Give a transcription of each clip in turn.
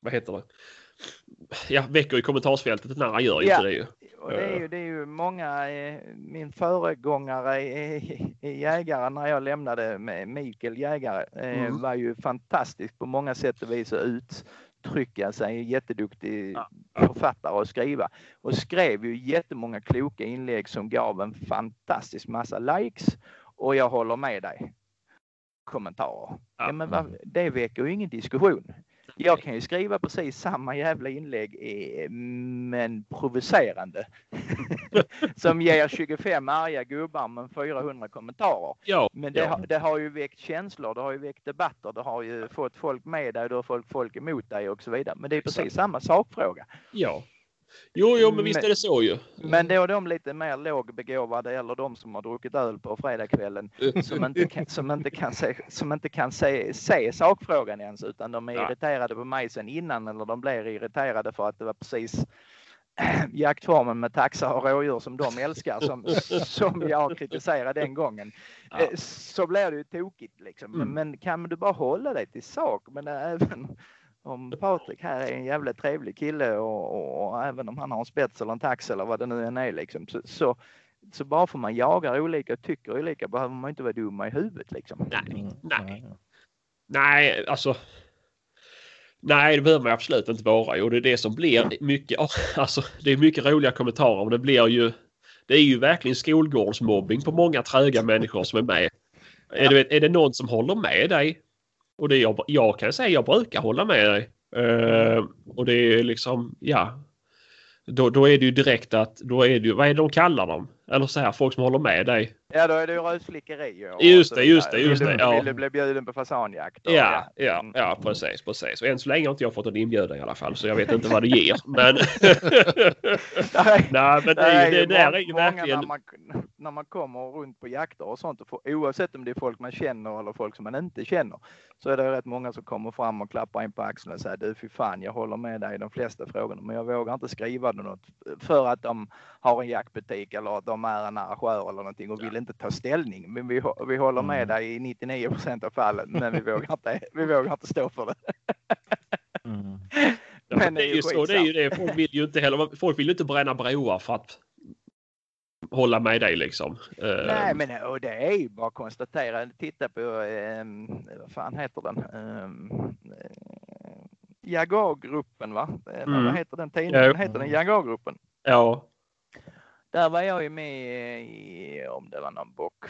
vad heter det? Ja, väcker i kommentarsfältet när han gör Ja. inte det ju. Och det, är ju, det är ju många, eh, min föregångare i, i jägare när jag lämnade med Mikael Jägare eh, Mm. var ju fantastisk på många sätt och vis att uttrycka sig, jätteduktig Ja. författare att skriva och skrev ju jättemånga kloka inlägg som gav en fantastisk massa likes och jag håller med dig. Kommentarer. Ja, men vad, det väcker ju ingen diskussion. Jag kan ju skriva precis samma jävla inlägg men provocerande. som ger 25 arga gubbar men 400 kommentarer. Ja, Men det, ja. har, det har ju väckt känslor, det har ju väckt debatter, det har ju fått folk med dig, du har fått folk emot dig och så vidare. Men det är precis Exakt. samma sakfråga. ja. Jo, jo, men visst är det så ju. Men då de lite mer lågbegåvade eller de som har druckit öl på fredagskvällen som inte kan, som inte kan, se, som inte kan se, se sakfrågan ens utan de är Ja. irriterade på mig sen innan eller de blir irriterade för att det var precis jaktformen med taxar och rådjur som de älskar som, som jag kritiserade den gången. Ja. Eh, Så blir det ju tokigt liksom. Mm. Men kan du bara hålla dig till sak? Men även om Patrik här är en jävla trevlig kille och, och, och även om han har en spets eller en tax eller vad det nu än är liksom. Så, så, så bara för man jagar olika och tycker olika behöver man inte vara dumma i huvudet liksom. Nej, Mm, nej. Nej, alltså. Nej, det behöver man absolut inte vara. Och det är det som blir mycket. Alltså, det är mycket roliga kommentarer. Men det blir ju. Det är ju verkligen skolgårdsmobbing på många tröga människor som är med. Är, det, är det någon som håller med dig? Och det jag, jag kan säga jag brukar hålla med dig. Uh, och det är liksom, ja. Då, då är det ju direkt att, då är det ju, vad är det de kallar dem? Eller så här, folk som håller med dig. Ja, då är det ju rösflickeri. och Just det, just det, just vill det, Du, ja. Vill du bli bjuden på fasanjakt? och Ja, ja, Mm. ja precis, precis. Och än så länge har inte jag fått en inbjudan i alla fall så jag vet inte vad det ger. Men, Nej, nej, men det, ju- det där är ju verkligen... när man, när man kommer runt på jakter och sånt, och får, oavsett om det är folk man känner eller folk som man inte känner, så är det rätt många som kommer fram och klappar in på axeln och säger du fy fan, jag håller med dig i de flesta frågorna, men jag vågar inte skriva något för att de har en jaktbutik eller att de är en arrangör eller någonting och vill inte ta ställning. Men vi, vi håller med Mm. dig i 99 procent av fallen, men vi vågar inte, vi vågar inte stå för det. Mm. Men men det är ju så, det är ju det. Folk vill ju inte heller, folk vill ju inte bränna broar för att hålla med dig liksom. Eh, Nej, men och det är ju bara att konstatera. Titta på, um, vad fan heter den? Um, Jagargruppen va? Eller Mm. vad heter den tidningen? Ja. Heter den Jagargruppen? Ja, Där var jag ju med i, om det var någon bock,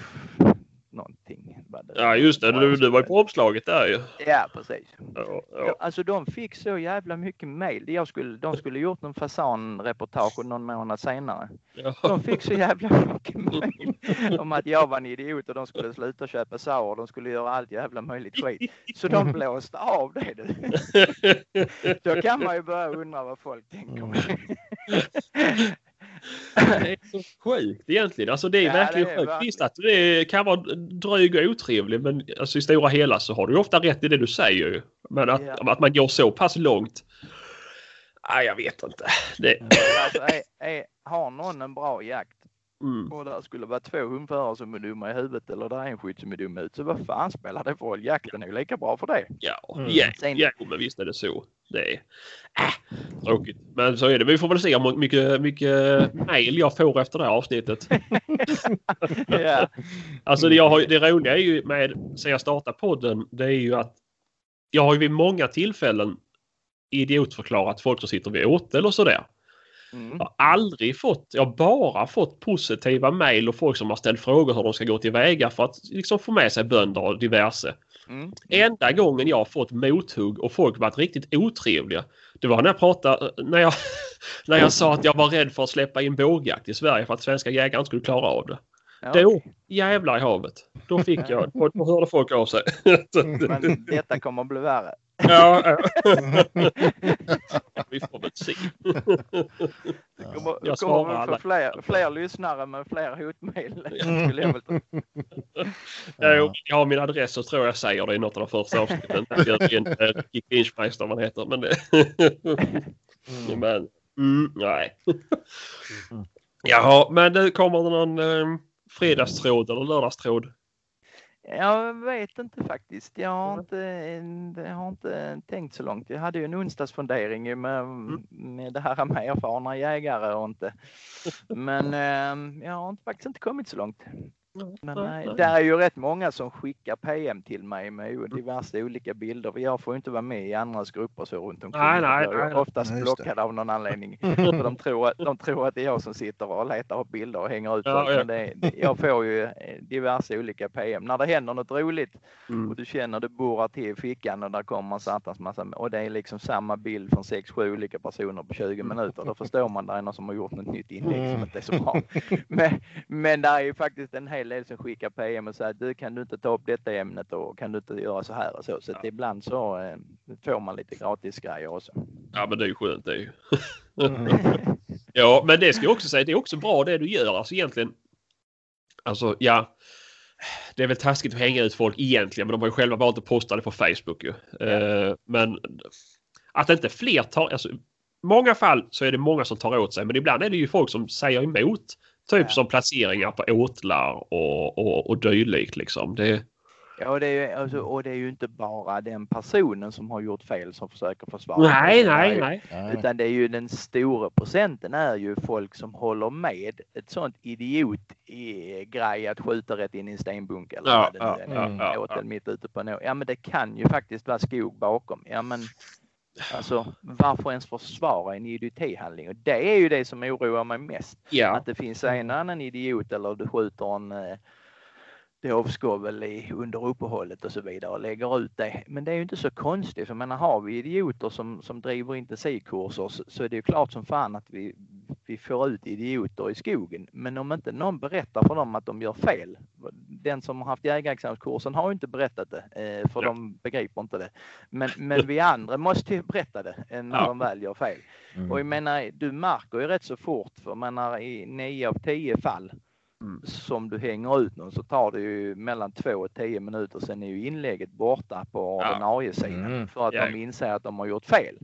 någonting. Ja just det. Du, du var ju på omslaget där ju. Ja, precis. Ja, Ja. Alltså de fick så jävla mycket mail. Jag skulle, de skulle gjort en fasanreportage någon månad senare. Ja. De fick så jävla mycket mejl om att jag var en idiot och de skulle sluta köpa sauer. De skulle göra allt jävla möjligt skit. Så de blåste av det du. Då kan man ju börja undra vad folk tänker. Mm. Det är så sjukt egentligen. Alltså det är Ja, verkligen det är sjukt. verkligen. Visst att det kan vara dryg och otrevlig men alltså i stora hela så har du ofta rätt i det du säger ju. Men att, Ja. att man går så pass långt. Nej, jag vet inte. Det, Alltså, är, är, har någon en bra jakt mm. och där skulle vara två hundförare som är dumma i huvudet eller där är en skytt som är dum ut. Så vad fan spelar det för roll? Jakten är ju lika bra för det. Ja, Mm. ja, Sen- ja, men visst är det så. Det är äh, tråkigt. Men så är det. Vi får väl se hur mycket, mycket mail jag får efter det här avsnittet. ja. Alltså det, jag har, det roliga är ju med sen jag startade podden. Det är ju att jag har ju vid många tillfällen idiotförklarat folk som sitter vid åtel och sådär. Mm. Jag har aldrig fått, jag har bara fått positiva mail och folk som har ställt frågor hur de ska gå tillväga för att liksom få med sig bönder och diverse. Mm. Enda gången jag har fått mothugg och folk varit riktigt otrevliga. Det var när jag pratade, när jag, när jag sa att jag var rädd för att släppa in bågjakt i Sverige för att svenska jägare inte skulle klara av det. Ja, Då, jävlar i havet. Då fick jag, då hörde folk av sig. Men detta kommer att bli värre. Ja, vi får väl se. Det kommer, Jag kommer alla. fler, fler lyssnare med fler hotmejl. jag. Ja. Jag har min adress så tror jag säger det i något av de första avsnitten. Jörgen eh, Ricky Grinchmeister vad han heter. Men, det, Mm. men mm, nej. Jaha, men det kommer det någon eh, fredagstråd eller lördagstråd? Jag vet inte faktiskt. Jag har inte, jag har inte tänkt så långt. Jag hade ju en onsdagsfundering med, Mm. med det här med erfarna jägare och inte. Men eh, jag har faktiskt inte kommit så långt. Men Nej, nej, nej. det är ju rätt många som skickar PM till mig med ju diverse olika bilder. för Jag får ju inte vara med i andras grupper så runt omkring. Nej, nej, Jag är nej. oftast Nej, blockad av någon anledning. För de, tror att, de tror att det är jag som sitter och letar upp bilder och hänger ut Ja, folk. ja. Men det, jag får ju eh, diverse olika PM. När det händer något roligt Mm. och du känner det borrar till i fickan och där kommer en satans massa och det är liksom samma bild från 6-7 olika personer på 20 minuter. Då förstår man att det är någon som har gjort något nytt inlägg som inte är så bra. Men, men det är ju faktiskt en hel del som skickar PM och säger du kan du inte ta upp detta ämnet och kan du inte göra så här och så. Så att ibland så eh, får man lite gratis grejer också. Ja men det är ju skönt det är ju. Mm. Ja men det ska jag också säga. Det är också bra det du gör. Alltså egentligen. Alltså ja. Det är väl taskigt att hänga ut folk egentligen men de har ju själva valt att posta det på Facebook ju. Eh, men att inte fler tar, alltså i många fall så är det många som tar åt sig men ibland är det ju folk som säger emot. Typ Ja. som placeringar på åtlar och, och, och dylikt liksom. Det, Ja, och det, är, ju- alltså, och det är ju inte bara den personen som har gjort fel som försöker försvara. nej, nej, nej. Utan det är ju den stora procenten är ju folk som håller med ett sånt idiot i grej att skjuta rätt in i en stenbunk eller Ja, vad det nu ja, är. Mm. ja, ja, mitt ute på nå. Ja men det kan ju faktiskt vara skog bakom. Ja men alltså varför ens försvara en idiothandling? Och det är ju det som oroar mig mest. Ja. Att det finns en annan idiot eller du skjuter en eh, dovskovel i under uppehållet och så vidare och lägger ut det. Men det är ju inte så konstigt. För menar, har vi idioter som, som driver intensivkurser så, så är det ju klart som fan att vi, vi får ut idioter i skogen. Men om inte någon berättar för dem att de gör fel. Den som har haft jägarexamenskursen har ju inte berättat det eh, för Ja. de begriper inte det. Men, men vi andra måste ju berätta det när Ja. de väl gör fel. Mm. Och jag menar, du märker ju rätt så fort, för menar i 9 av 10 fall. Som du hänger ut någon så tar det ju mellan 2 och 10 minuter sen är ju inlägget borta på Ja. ordinarie sidan Mm. för att Ja. de inser att de har gjort fel.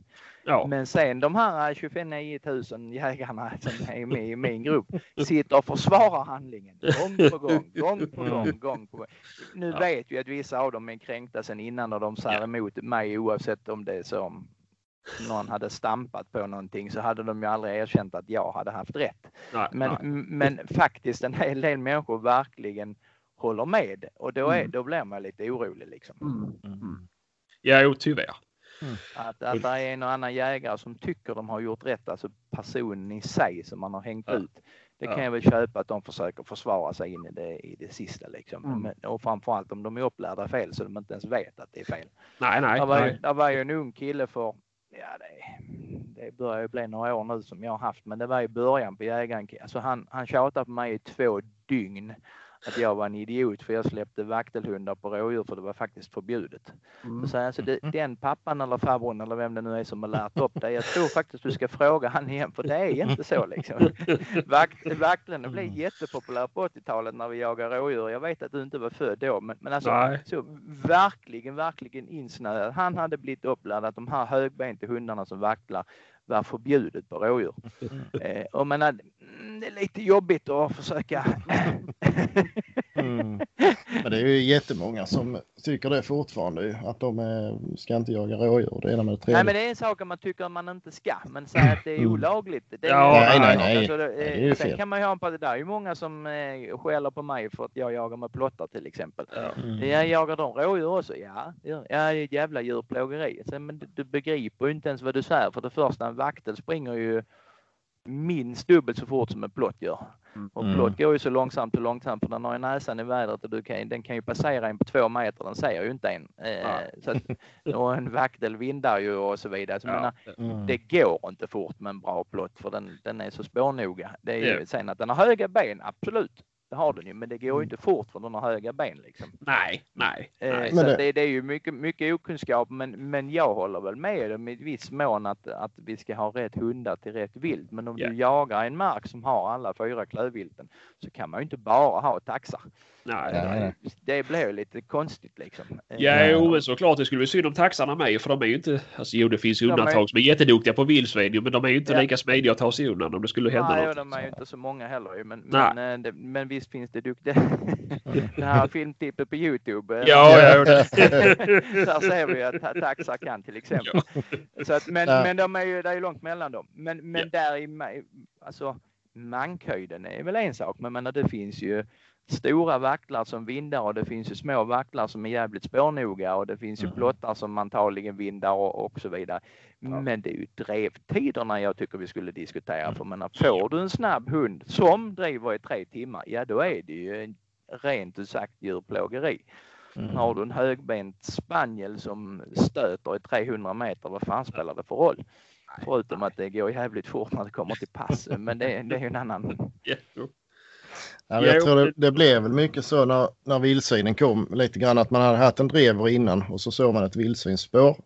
Ja. Men sen de här 25 000 jägarna som är med i min grupp sitter och försvarar handlingen gång på gång, gång på gång, gång på gång. Nu Ja. vet vi att vissa av dem är kränkta sen innan och de säger Ja. emot mig oavsett om det är så om någon hade stampat på någonting så hade de ju aldrig erkänt att jag hade haft rätt. Nej, Men, nej. men faktiskt en hel del människor verkligen håller med och då, är, Mm. då blir man lite orolig liksom. Mm. Mm. Ja, jo, tyvärr. Att, att det är en och annan jägare som tycker de har gjort rätt, alltså personen i sig som man har hängt Ja. ut. Det kan Ja. jag väl köpa att de försöker försvara sig in i det, i det sista liksom. Mm. Men, och framförallt om de är upplärda fel så de inte ens vet att det är fel. Nej, nej. Det var, ju, nej. där var ju en ung kille för, ja det, det börjar ju bli några år nu som jag har haft, men det var i början på jägaren. Alltså han, han tjatade på mig i två dygn att jag var en idiot för jag släppte vaktelhundar på rådjur för det var faktiskt förbjudet. Mm. Så säger alltså, det, den pappan eller farbrorn eller vem det nu är som har lärt upp dig. Jag tror faktiskt du ska fråga han igen för det är inte så liksom. Vakt, vakten det blev jättepopulär på 80-talet när vi jagade rådjur. Jag vet att du inte var född då men, men alltså Nej. så verkligen, verkligen insnöad. Han hade blivit upplärd att de här högbenta hundarna som vaktlar var förbjudet på rådjur. Eh, och men, mm, det är lite jobbigt att försöka Mm. Men det är ju jättemånga som tycker det fortfarande att de är, ska inte jaga rådjur. Det ena med det tredje. Nej men det är en sak om man tycker att man inte ska, men säga att det är Mm. olagligt. Det är Ja, nej, nej, nej. Alltså, det, Det är eh, sen fel. kan man ju ha en på det där är ju många som eh, skäller på mig för att jag jagar med plottar till exempel. Mm. Jag jagar de rådjur också? Ja, ja, ja det är jävla djurplågeri. Sen, men du, du begriper ju inte ens vad du säger. För det första, en vaktel springer ju minst dubbelt så fort som en plott gör. Mm. Och Mm. plott går ju så långsamt och långsamt för den har ju näsan i vädret och du kan, den kan ju passera en på två meter. Den ser ju inte en. Eh, så att, och en vaktel vindar ju och så vidare. Så jag menar, Ja. Mm. det går inte fort med en bra plott för den, den är så spårnoga. Det är ju, Ja. Sen att den har höga ben, absolut. Det har den ju, men det går Mm. ju inte fort för den har höga ben liksom. Nej, nej. Eh, nej. så det... det- Det, är ju mycket, mycket okunskap, men, men jag håller väl med dem i viss mån att, att vi ska ha rätt hundar till rätt vilt. Men om Ja. du jagar en mark som har alla fyra klövvilten så kan man ju inte bara ha taxar. Nej. Ja. nej. Det blir ju lite konstigt liksom. Ja, jo, men såklart det skulle bli synd om taxarna med för de är ju inte... Alltså jo, det finns ju De är- undantag som är jätteduktiga på vildsvin men de är ju inte Ja. lika smidiga att ta sig undan om det skulle hända Nej, något. och de är ju inte så många heller men, Nej. men, eh, det, men vi, visst finns det duktiga. det här filmtippet på Youtube. eh, Ja, ja, Där ser vi att Ta- Taxa kan till exempel. Så att, men, Ja. men de är ju, det är ju långt mellan dem. Men, men Ja. där i, alltså mankhöjden är väl en sak, men menar, det finns ju stora vaktlar som vindar och det finns ju små vaktlar som är jävligt spårnoga och det finns ju Mm. plottar som antagligen vindar och, och så vidare. Ja. Men det är ju drevtiderna jag tycker vi skulle diskutera. Mm. För menar, får du en snabb hund som driver i tre timmar, ja då är det ju en rent ut sagt djurplågeri. Mm. Har du en högbent spaniel som stöter i 300 meter, vad fan spelar det för roll? Förutom att det går jävligt fort när det kommer till pass. Men det, det är ju en annan. ja. jag tror det, det- det blev väl mycket så när, när vildsvinen kom lite grann att man hade haft en drever innan och så såg man ett vildsvinsspår.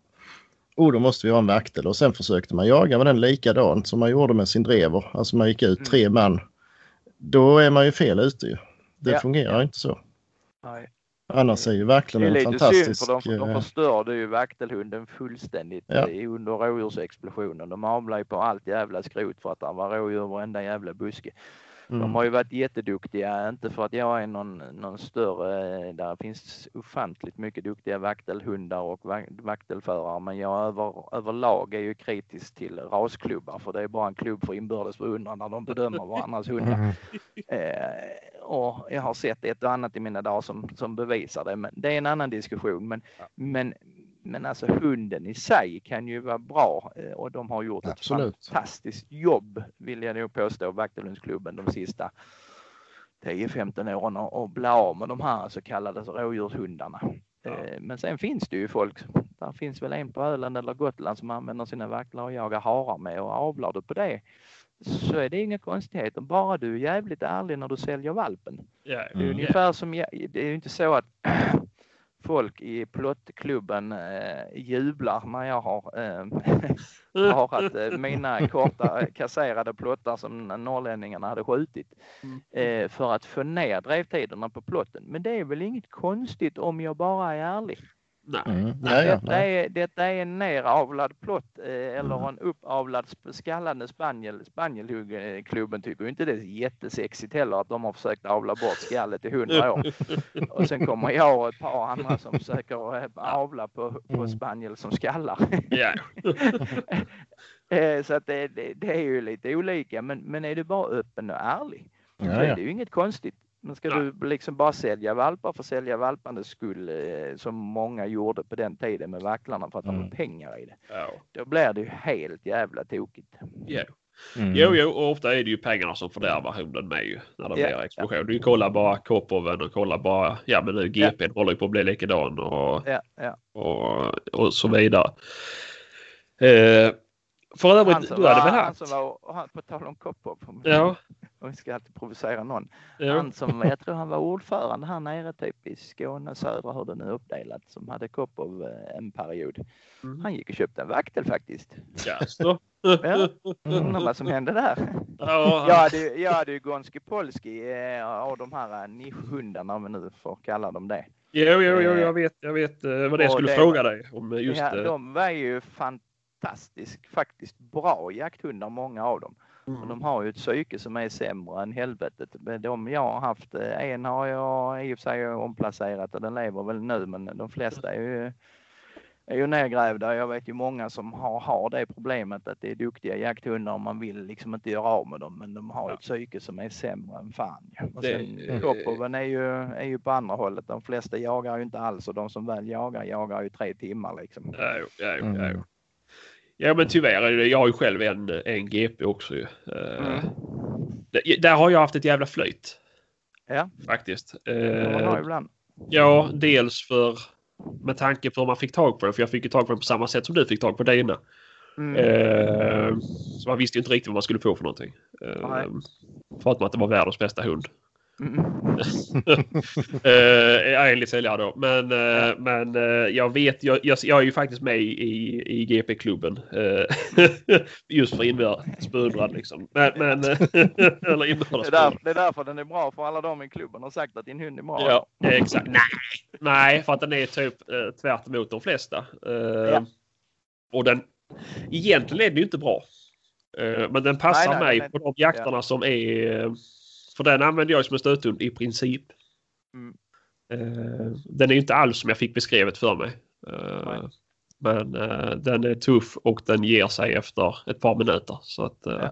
Och då måste vi ha en vaktel och sen försökte man jaga med den likadant som man gjorde med sin drever. Alltså man gick ut Mm. tre man. Då är man ju fel ute ju. Det Ja, fungerar ja. inte så. Nej. Annars är ju Det verkligen är en lite synd fantastisk... för de, de eh, förstörde ju vaktelhunden fullständigt Ja. under rådjursexplosionen. De avlade på allt jävla skrot för att det var rådjur varenda jävla buske. De mm. har ju varit jätteduktiga, inte för att jag är någon, någon större, eh, där finns ofantligt mycket duktiga vaktelhundar och vak- vaktelförare, men jag över, överlag är ju kritisk till rasklubbar för det är bara en klubb för inbördes beundran när de bedömer varandras hundar. Mm. Eh, och jag har sett ett och annat i mina dagar som, som bevisar det, men det är en annan diskussion. Men, men, men alltså hunden i sig kan ju vara bra eh, och de har gjort Absolut. ett fantastiskt jobb vill jag nog påstå, Vaktelundsklubben de sista 10-15 åren och, bli av med de här så kallade rådjurshundarna. Ja. Eh, Men sen finns det ju folk, där finns väl en på Öland eller Gotland som använder sina vaktlar och jagar harar med och avlar du på det så är det inga konstigheter, bara du är jävligt ärlig när du säljer valpen. Det är Mm. ungefär som, jag- det är ju inte så att folk i plottklubben eh, jublar när jag har eh, parat eh, mina korta kasserade plottar som norrlänningarna hade skjutit Mm. eh, för att få ner drevtiderna på plotten. Men det är väl inget konstigt om jag bara är ärlig. Nej. Mm. Ja, ja, Detta nej. är, detta är en neravlad plott eh, Mm. eller en uppavlad skallande spaniel. Spanielklubben tycker inte det är jättesexigt heller att de har försökt avla bort skallet i hundra år. Och sen kommer jag och ett par andra som försöker eh, avla på, på Mm. spaniel som skallar. Eh, Så att det, det, det är ju lite olika. Men, men är du bara öppen och ärlig så Ja, är ja. det ju inget konstigt. Men ska Nej. du liksom bara sälja valpar för att sälja valparnas skull eh, som många gjorde på den tiden med vacklarna för att de Mm. har pengar i det. Ja. Då blir det ju helt jävla tokigt. Ja. Mm. Jo, jo, och ofta är det ju pengarna som fördärvar hunden med ju när det blir explosion. Du kollar bara Kopoven och kollar bara, ja men nu GP håller ju på att bli likadan och, ja. och, och så vidare. Eh, för övrigt, Han som du hade var, väl han haft? som var, han, på tal om Kopov, Ja, och vi ska alltid provocera någon. ja. Han som, jag tror han var ordförande här nere typ i Skåne södra, hur det nu är uppdelat, som hade Kopov eh, en period. Mm. Han gick och köpte en vaktel faktiskt. Jaså? Ja. Undrar vad som hände där. Ja, Jag hade, jag hade ju Gonski Polski eh, av de här eh, nischhundarna om vi nu får kalla dem det. Jo, jo, jo, jag vet, jag vet eh, vad det jag Och skulle det- fråga dig om eh, just ja, de var ju fantastiskt, faktiskt bra jakthundar, många av dem. Och Mm. de har ju ett psyke som är sämre än helvetet. Men De jag har haft, eh, en har jag i och för sig omplacerat och den lever väl nu men de flesta är ju, är ju nedgrävda. Jag vet ju många som har, har det problemet att det är duktiga jakthundar och man vill liksom inte göra av med dem men de har Ja. ett psyke som är sämre än fan. Och sen är ju, är ju på andra hållet. De flesta jagar ju inte alls och de som väl jagar jagar ju tre timmar liksom. Ja, jo, ja, jo, ja, Mm. jo. Ja, men tyvärr jag har ju själv en, en GP också ju. Eh, Mm. Där har jag haft ett jävla flyt. Ja. Faktiskt. Man Eh, ibland. ja, dels för med tanke på hur man fick tag på den. För jag fick ju tag på den på samma sätt som du fick tag på dina. Mm. Eh, så man visste ju inte riktigt vad man skulle få för någonting. Eh. Förutom att det var världens bästa hund. Mm. uh, enligt säljare då. Men, eh, men eh, jag vet, jag, jag, jag är ju faktiskt med i, i, GP-klubben. eh, just för inbördes beundran liksom. Men, men, eller Det inbördes där, det är därför den är bra för alla de i klubben har sagt att din hund är bra. Ja, exakt. Nej, nej, för att den är typ eh, tvärt emot de flesta. Eh, Ja. Och den, egentligen är den ju inte bra. Eh, men den passar Nej, nej, mig är- på de jakterna som är eh, För den använder jag som en stöthund i princip. Mm. Eh, den är inte alls som jag fick beskrivet för mig. Eh, men eh, den är tuff och den ger sig efter ett par minuter. Så att, Ja.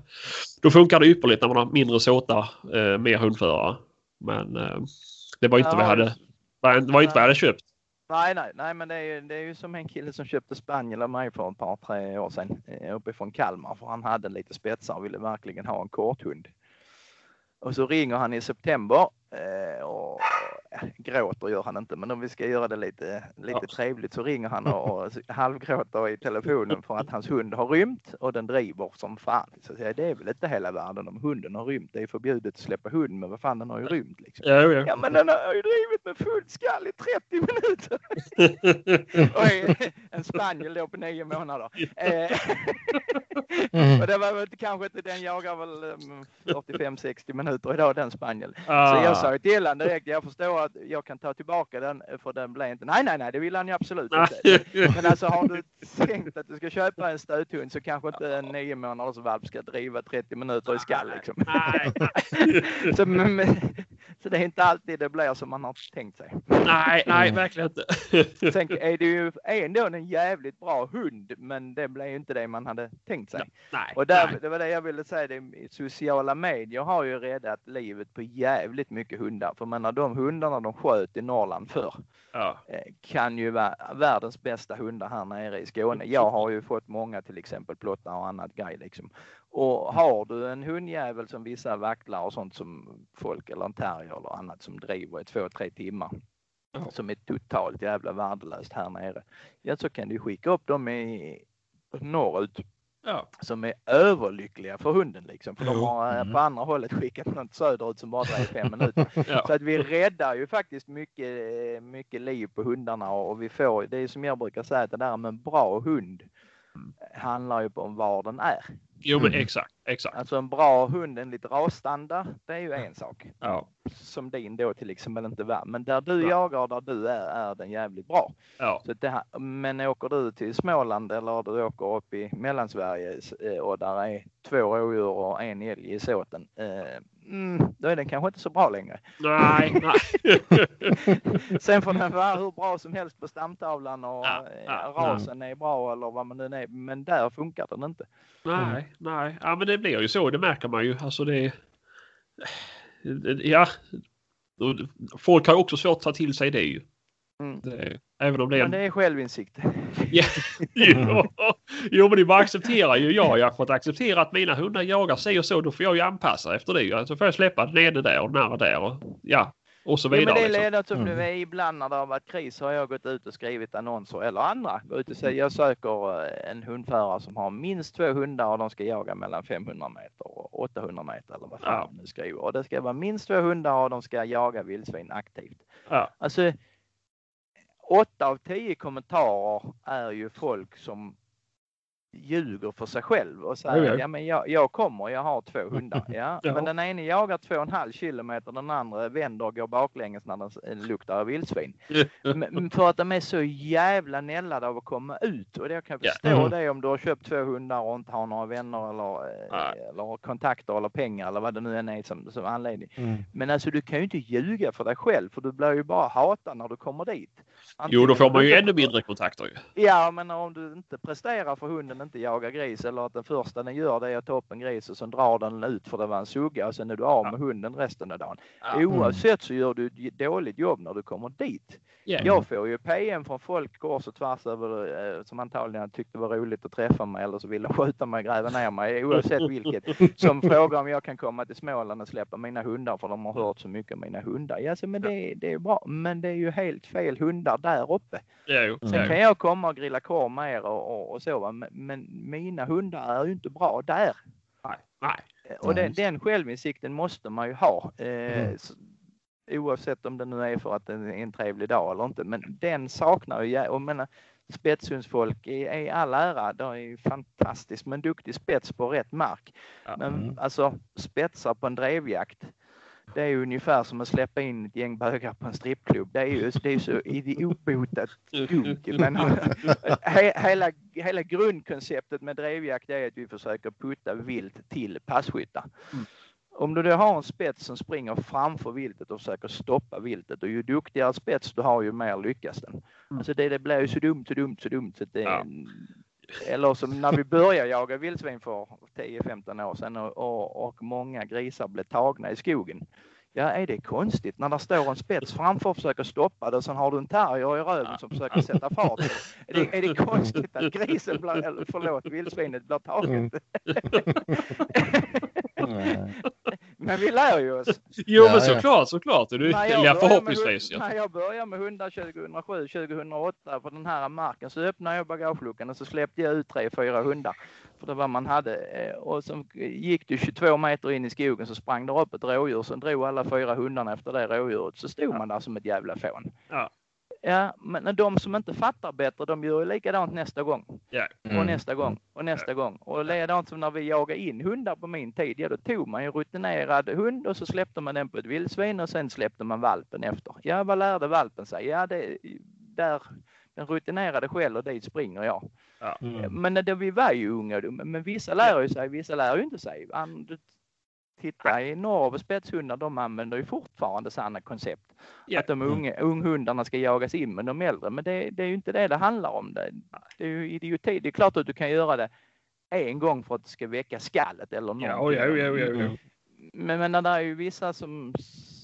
Då funkar det ypperligt när man har mindre såta, eh, mer hundförare. Men det var inte vad jag Ja, hade, det var inte vad jag hade köpt. Nej, nej, nej, men det är, ju, det är ju som en kille som köpte spaniel av mig för ett par, tre år sedan uppifrån Kalmar för han hade lite spetsar och ville verkligen ha en korthund. Och så ringer han i september eh, och gråter gör han inte, men om vi ska göra det lite, lite Ja. trevligt så ringer han och, och halvgråter i telefonen för att hans hund har rymt och den driver som fan. Så jag säger, det är väl inte hela världen om hunden har rymt. Det är förbjudet att släppa hund, men vad fan den har ju rymt liksom. Ja, ja. Ja men den har ju drivit med full skall i 30 minuter. Och en spaniel då på nio månader. Eh, Mm. och det var väl kanske inte, den jagar väl um, 45-60 minuter idag den spaniel. Så Ah. jag sa till honom direkt, jag förstår att jag kan ta tillbaka den för den blev inte, nej nej nej det vill han ju absolut inte. Men alltså har du tänkt att du ska köpa en stöthund så kanske inte en nio månaders valp ska driva 30 minuter i skall liksom. Nej. så, men, så det är inte alltid det blir som man har tänkt sig. nej, nej, verkligen inte. Sen är det ju ändå en jävligt bra hund, men det blev ju inte det man hade tänkt sig. nej, Och där, nej. det var det jag ville säga, det, sociala medier har ju räddat livet på jävligt mycket hundar. För menar, de hundarna de sköt i Norrland förr Ja. eh, kan ju vara världens bästa hundar här nere i Skåne. Jag har ju fått många till exempel plottar och annat grej liksom. Och har du en hundjävel som vissa vaktlar och sånt som folk eller en terrier eller annat som driver i två, tre timmar Ja. som är totalt jävla värdelöst här nere. Ja, så kan du skicka upp dem i norrut Ja. som är överlyckliga för hunden liksom. För de Jo. har eh, Mm. på andra hållet skickat något söderut som bara drev fem minuter. Ja. Så att vi räddar ju faktiskt mycket, eh, mycket liv på hundarna och vi får, det är som jag brukar säga, att det där med en bra hund handlar ju om var den är. Jo, Mm. exakt, exakt. Alltså en bra hund enligt rasstandard, det är ju en sak. Ja. Som din då till exempel inte var. Men där du Ja. jagar och där du är, är den jävligt bra. Ja. Så det här, men åker du till Småland eller du åker upp i Mellansverige eh, och där är två rådjur och en älg i såten. Eh, mm, då är den kanske inte så bra längre. Nej, nej. Sen får den vara hur bra som helst på stamtavlan och Ja, eh, ja, rasen är bra eller vad man nu är. Men där funkar den inte. nej, nej. Ja, men det blir ju så. Det märker man ju. Alltså det... Ja. Folk har också svårt att ta till sig det ju. Mm. Det, även om det är Men en... det är självinsikt. Ja, jo, jo, men det bara accepterar ju jag. Jag har fått acceptera att mina hundar jagar sig och så. Då får jag ju anpassa efter det. Så får jag släppa den ene där och den andra där. Och, ja, och så Ja, men vidare. det är liksom. som Mm. nu är ibland när det har varit kris har jag gått ut och skrivit annonser eller andra. Gå ut och säga jag söker eh, en hundförare som har minst två hundar och de ska jaga mellan 500 meter och 800 meter eller vad fan Ja. de nu skriver. Och det ska vara minst två hundar och de ska jaga vildsvin aktivt. Ja. Alltså åtta av tio kommentarer är ju folk som ljuger för sig själv och säger Jo, jo. ja men jag, jag kommer, jag har två hundar. Ja, Ja. Men den ene jagar två och en halv kilometer, den andra vänder och går baklänges när den luktar av vildsvin. Men för att de är så jävla nällade av att komma ut och jag kan Ja. förstå Mm. det om du har köpt två hundar och inte har några vänner eller, eh, eller kontakter eller pengar eller vad det nu än är som, som anledning. Mm. Men alltså du kan ju inte ljuga för dig själv för du blir ju bara hatad när du kommer dit. Jo, Antingen då får man ju ännu mindre kontakter ju. Ja, men om du inte presterar för hunden inte jagar gris eller att den första den gör det är att ta upp en gris och sen drar den ut för det var en sugga och sen är du av med hunden resten av dagen. Ja. Oavsett så gör du ett dåligt jobb när du kommer dit. Ja. Jag får ju PM från folk kors och tvärs över eh, som antagligen tyckte var roligt att träffa mig eller så vill de skjuta mig, gräva ner mig oavsett vilket. Som frågar om jag kan komma till Småland och släppa mina hundar för de har hört så mycket om mina hundar. Ja, så, men det, det är bra. Men det är ju helt fel hundar där uppe. Jo. Sen Ja, kan jo. jag komma och grilla korv med er och, och, och så. Men, men mina hundar är ju inte bra där. Nej, nej. Och den, den självinsikten måste man ju ha. Eh, Mm. Oavsett om det nu är för att det är en trevlig dag eller inte. Men den saknar ju jag. Och menar, spetshundsfolk är, är all ära. Det är ju fantastiskt med en duktig spets på rätt mark. Ja. Men Mm. alltså spetsar på en drevjakt. Det är ungefär som att släppa in ett gäng bögar på en strippklubb. Det är ju det är så idiobotat dumt. Men he, hela, hela grundkonceptet med drevjakt är att vi försöker putta vilt till passkyttar. Mm. om du då har en spets som springer framför viltet och försöker stoppa viltet och ju duktigare spets du har ju mer lyckas den. Mm. Alltså det, det blir ju så dumt, så dumt, så dumt. Så det, ja. Eller som när vi började jaga vildsvin för 10-15 år sedan och, och, och, många grisar blev tagna i skogen. Ja, är det konstigt när det står en spets framför och försöker stoppa det och sen har du en terrier i röven som försöker sätta fart. Är det, är det konstigt att grisen, blir, eller förlåt, vildsvinet blir taget? Mm. Men vi lär ju oss. Jo, ja, men såklart, såklart. Du, ja, förhoppningsvis. Ja. När jag började med hundar 2007, 2008 på den här marken så öppnade jag bagageluckan och så släppte jag ut tre, fyra hundar. För det var man hade. Eh, och så gick du 22 meter in i skogen så sprang det upp ett rådjur som drog alla fyra hundarna efter det rådjuret. Så stod man där som ett jävla fån. Ja. Ja, men de som inte fattar bättre, de gör likadant nästa gång. Yeah. Mm. Och nästa gång och nästa yeah. gång. Och likadant som när vi jagade in hundar på min tid. Ja, då tog man en rutinerad hund och så släppte man den på ett vildsvin och sen släppte man valpen efter. Ja, vad lärde valpen sig? Ja, det där den rutinerade skäller dit springer jag. Ja. Mm. Men det, vi var ju unga, men vissa lär ju sig, vissa lär ju inte sig. Titta i Norge, spetshundar, de använder ju fortfarande samma koncept. Yeah. Att de mm. unga, unghundarna ska jagas in med de äldre. Men det, det, är ju inte det det handlar om. Det, det är ju idioti. Det är klart att du kan göra det en gång för att det ska väcka skallet eller någonting. Ja, ja, ja, ja, ja. Men, men det är ju vissa som,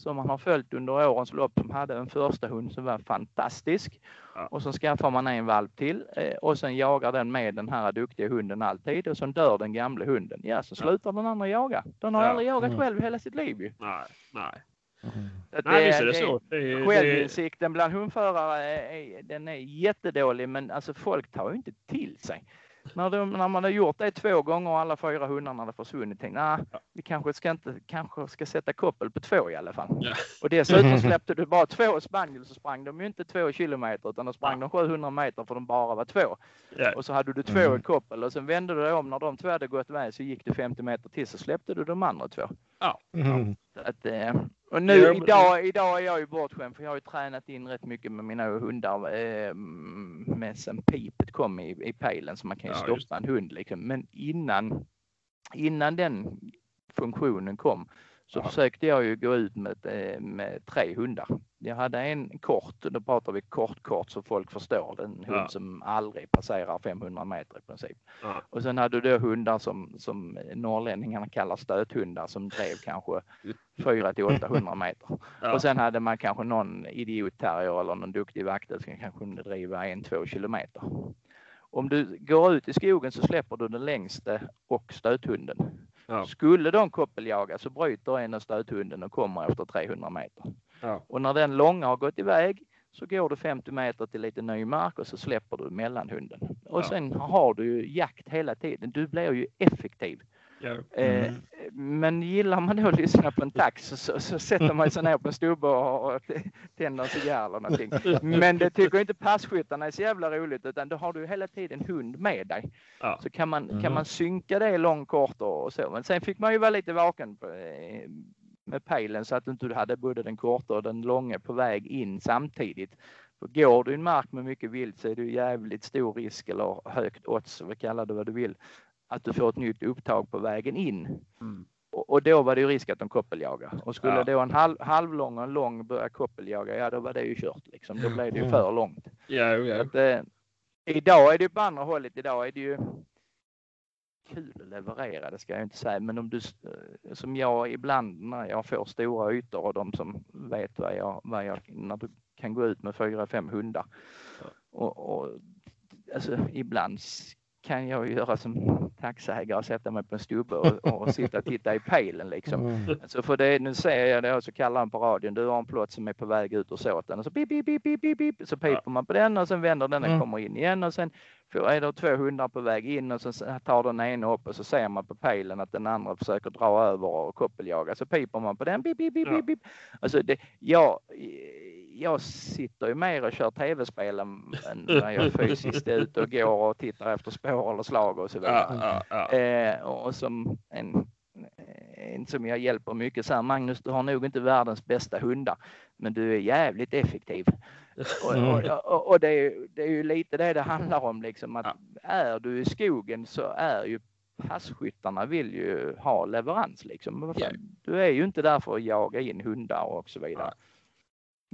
som man har följt under årens lopp som hade en första hund som var fantastisk. Ja. Och så skaffar man en valp till eh, och sen jagar den med den här duktiga hunden alltid och sen dör den gamla hunden. Ja, så slutar ja. den andra jaga. Den har ja. aldrig jagat mm. själv hela sitt liv ju. Nej, nej. Mm. Nej, visst är det, så. Det, självinsikten bland hundförare är, den är jättedålig men alltså folk tar ju inte till sig när, de, när man har gjort det två gånger och alla fyra hundarna har försvunnit, tänkte nah, ja. vi kanske ska, inte, kanske ska sätta koppel på två i alla fall. Ja. Och dessutom släppte du bara två spaniel så sprang de ju inte två kilometer utan de sprang ja. de 700 meter för de bara var två. Ja. Och så hade du två mm. i koppel och sen vände du dig om när de två hade gått iväg så gick du 50 meter till så släppte du de andra två. Ja. Mm. Att, eh, och nu ja, idag, idag är jag ju bortskämd för jag har ju tränat in rätt mycket med mina hundar eh, med sen pipet kom i, i pejlen så man kan ju ja, stoppa en hund liksom. Men innan, innan den funktionen kom så ja. försökte jag ju gå ut med, eh, med tre hundar. Jag hade en kort, då pratar vi kort kort så folk förstår. En hund ja. som aldrig passerar 500 meter i princip. Ja. Och sen hade du då hundar som, som norrlänningarna kallar stöthundar som drev kanske 4 till 800 meter. Och sen hade man kanske någon idiotterrier eller någon duktig vaktel som kanske kunde driva en, två kilometer. Om du går ut i skogen så släpper du den längste och stöthunden. Ja. Skulle de koppeljaga så bryter en av stöthunden och kommer efter 300 meter. Ja. Och när den långa har gått iväg så går du 50 meter till lite ny mark och så släpper du mellanhunden. Och ja. sen har du ju jakt hela tiden. Du blir ju effektiv. Eh, mm. men gillar man då att lyssna på en tax så, så, så sätter man sig ner på en stubbe och, och tänder en cigarr eller någonting. Men det tycker inte passkyttarna är så jävla roligt utan då har du hela tiden hund med dig. Ja. Så kan man, kan mm. man synka det långt kort och så. Men sen fick man ju vara lite vaken på, eh, med pejlen så att du inte hade både den korta och den långa på väg in samtidigt. För går du i en mark med mycket vilt så är det jävligt stor risk eller högt odds, vad kallar du vad du vill, att du får ett nytt upptag på vägen in. Mm. Och, och, då var det ju risk att de koppeljagar. Och skulle ja. då en halv, halvlång och en lång börja koppeljaga, ja då var det ju kört liksom. Då blev det ju för långt. Ja, ja. Att, eh, idag är det ju på andra hållet. Idag är det ju kul att leverera, det ska jag inte säga. Men om du, eh, som jag ibland när jag får stora ytor och de som vet vad jag, vad jag när du kan gå ut med fyra, fem hundar. Och, och alltså ibland kan jag göra som taxiägare och sätta mig på en stubbe och, och sitta och titta i pejlen liksom. Mm. Alltså för det, nu ser jag det och så kallar han på radion, du har en plåt som är på väg ut ur såten och så pip, pip, pip, pip, pip, så piper ja. man på den och sen vänder den och mm. kommer in igen och sen är det två hundar på väg in och så tar den ena upp och så ser man på pejlen att den andra försöker dra över och koppeljaga så piper man på den. Pip, pip, pip, ja. pip. Alltså det, jag, jag sitter ju mer och kör tv-spel än när jag fysiskt är ute och går och tittar efter spår eller slag och så vidare. Ja, ja, ja. Eh, och som en, en som jag hjälper mycket så här, Magnus, du har nog inte världens bästa hundar, men du är jävligt effektiv. Och, och, och, och det, är, det, är, ju lite det det handlar om, liksom att är du i skogen så är ju passkyttarna vill ju ha leverans liksom. Du är ju inte där för att jaga in hundar och så vidare.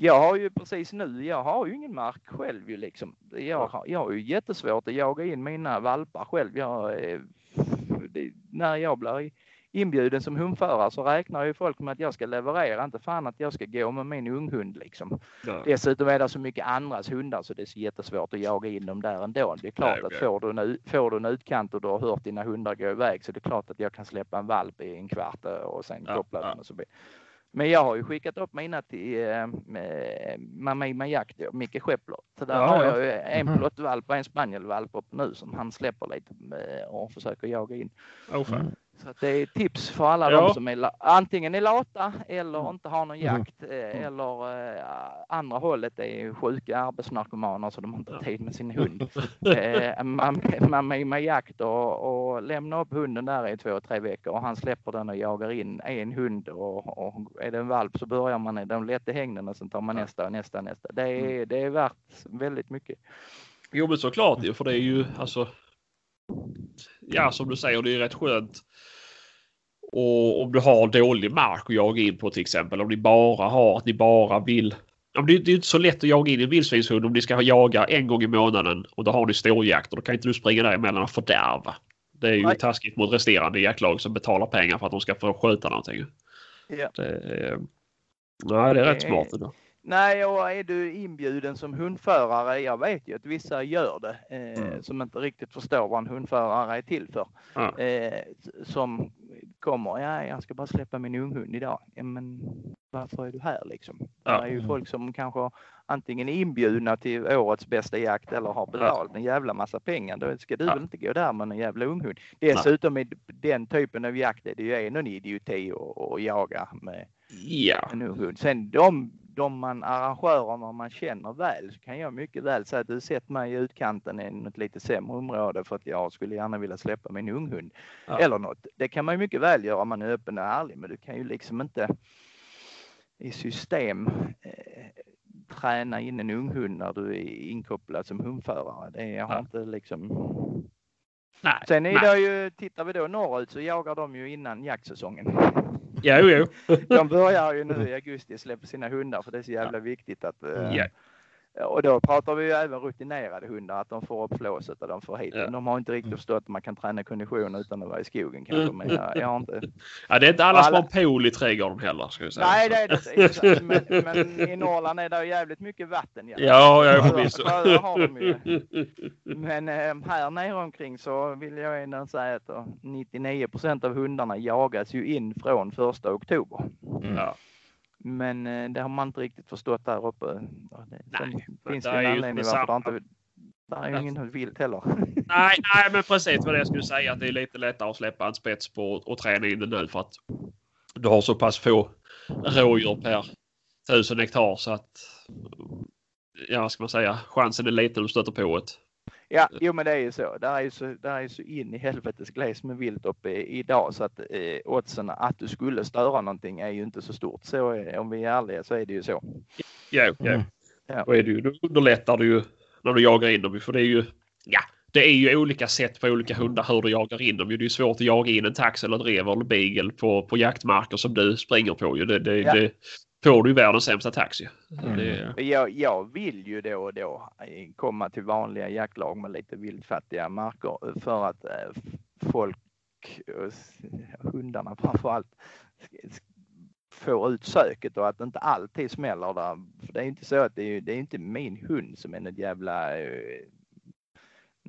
Jag har ju precis nu, jag har ju ingen mark själv ju liksom. Jag har, jag har ju jättesvårt att jaga in mina valpar själv. Jag, eh, det, när jag blir inbjuden som hundförare så räknar ju folk med att jag ska leverera, inte fan att jag ska gå med min unghund liksom. Ja. Dessutom är det så mycket andras hundar så det är så jättesvårt att jaga in dem där ändå. Det är klart Nej, att okej. får du, en, får du en utkant och du har hört dina hundar gå iväg så det är klart att jag kan släppa en valp i en kvart och sen Ja, koppla ja. den och så vidare. Men jag har ju skickat upp mina till eh, Mamma Jakt Micke Skeppler. Så där Ja, har ja. jag ju en Mhm. plottvalp och en spanielvalp upp nu som han släpper lite eh, och försöker jaga in. Oh, fan. Mm. Så det är tips för alla Ja. de som är antingen är lata eller inte har någon Mhm. jakt eh, eller eh, andra hållet är sjuka arbetsnarkomaner så de har inte Ja. tid med sin hund. eh, man, man är med jakt och, och lämnar upp hunden där i två, tre veckor och han släpper den och jagar in en hund och, och är det en valp så börjar man i de lätta hängden och sen tar man Ja. nästa och nästa nästa. Det är, Mm. det är värt väldigt mycket. Jo men såklart för det är ju alltså. Ja som du säger det är rätt skönt. Och om du har dålig mark att jaga in på till exempel. Om ni bara har att ni bara vill. Ja, det, det är inte så lätt att jaga in en vildsvinshund om ni ska jaga en gång i månaden och då har ni storjakt och då kan inte du springa däremellan och fördärva. Det är ju Nej. taskigt mot resterande jaktlag som betalar pengar för att de ska få sköta någonting. Ja. Det är, nej, det är rätt smart. ändå. Nej, och är du inbjuden som hundförare, jag vet ju att vissa gör det, eh, Mm. som inte riktigt förstår vad en hundförare är till för. Ja. Eh, som kommer, ja, jag ska bara släppa min unghund idag. Ja, men varför är du här liksom? Ja. Det är ju folk som kanske antingen är inbjudna till årets bästa jakt eller har betalt en jävla massa pengar. Då ska du väl inte gå där med en jävla unghund. Dessutom i den typen av jakt är det ju en idioti att, jaga med Ja. en ung hund. Sen de, de man arrangörerna man känner väl så kan jag mycket väl säga att du sett mig i utkanten i något lite sämre område för att jag skulle gärna vilja släppa min unghund. Ja. Eller något. Det kan man mycket väl göra om man är öppen och ärlig men du kan ju liksom inte i system eh, träna in en unghund när du är inkopplad som hundförare. Det har Ja. inte liksom Nej. Sen är nej. det ju, tittar vi då norrut så jagar de ju innan jaktsäsongen. Jo, jo. De börjar ju nu i augusti släppa sina hundar för det är så jävla viktigt att eh, Ja. Och då pratar vi ju även rutinerade hundar att de får upp flåset och de får hit. Ja. De har inte riktigt förstått att man kan träna kondition utan att vara i skogen kanske. Men jag, jag har inte. Ja, det är inte alla som Alla- har pool i trädgården heller. Ska jag säga. Nej, det är det inte. Men, men i Norrland är det jävligt mycket vatten. Ja, ja, Sjöar- förvisso. Men eh, här nere omkring så vill jag ändå säga att då 99% av hundarna jagas ju in från första oktober. Ja. Men eh, det har man inte riktigt förstått där uppe. Det, Nej, finns det en anledning varför det inte det är ju ingen vilt heller. Nej, nej, men precis vad jag skulle säga. Att det är lite lättare att släppa en spets på och träna in den nu för att du har så pass få rådjur per tusen hektar så att ja, vad ska man säga, chansen är liten att stöter på ett. Ja, jo men det är ju så. Där är ju så, där är ju så in i helvetes gles med vilt uppe i- idag så att eh, oddsen att du skulle störa någonting är ju inte så stort. Så är, om vi är ärliga så är det ju så. Ja, ja. Mm. Ja. Då, är det ju, då underlättar du ju när du jagar in dem. För det är ju, ja, det är ju olika sätt på olika hundar hur du jagar in dem. Det är ju svårt att jaga in en tax eller drever eller beagle på, på jaktmarker som du springer på. Ju. Det, det, Ja. det får du ju världens sämsta taxi. Mm. Det, Jag, jag vill ju då och då eh, komma till vanliga jaktlag med lite vildfattiga marker för att eh, folk, s- hundarna framförallt, sk- sk- får ut söket och att det inte alltid smäller där. För det är inte så att det är, det är inte min hund som är något jävla eh,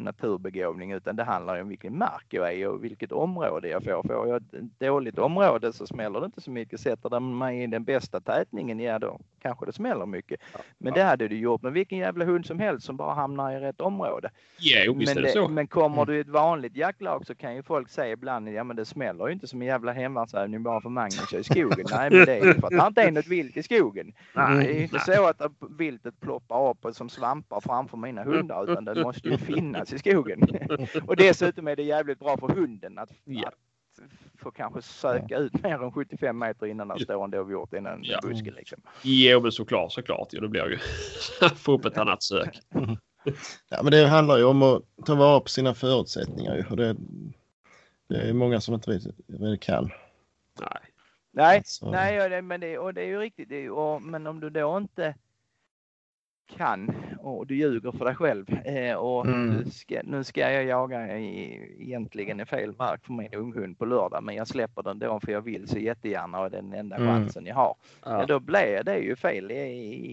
naturbegåvning utan det handlar om vilken mark jag är och vilket område jag får. Får jag ett dåligt område så smäller det inte så mycket. Sätter de mig i den bästa tätningen, ja då kanske det smäller mycket. Men det hade du gjort med vilken jävla hund som helst som bara hamnar i rätt område. ja, Men, det så. men kommer du i ett vanligt jaktlag så kan ju folk säga ibland, ja men det smäller ju inte som en jävla hemvärnsövning bara för Magnus i skogen. Nej men det är för att det inte är något vilt i skogen. Det är ju inte nej. så att viltet ploppar upp som svampar framför mina hundar utan det måste ju finnas i skogen. Och dessutom är det jävligt bra för hunden att, Ja. att få kanske söka ut mer än 75 meter innan det står en dovhjort innan en Ja. buske liksom. Jo, men såklart, såklart. Ja, det blir ju få upp ett annat sök. Ja, men det handlar ju om att ta vara på sina förutsättningar. Ju. Och det, Det är många som inte riktigt kan. Nej. Nej, så. nej och det, men det, och det är ju riktigt. Det, och, men om du då inte kan och du ljuger för dig själv eh, och mm. ska, nu ska jag jaga i, egentligen i fel mark för min unghund på lördag men jag släpper den då för jag vill så jättegärna och det är den enda mm. chansen jag har. Ja. ja då blir det ju fel i,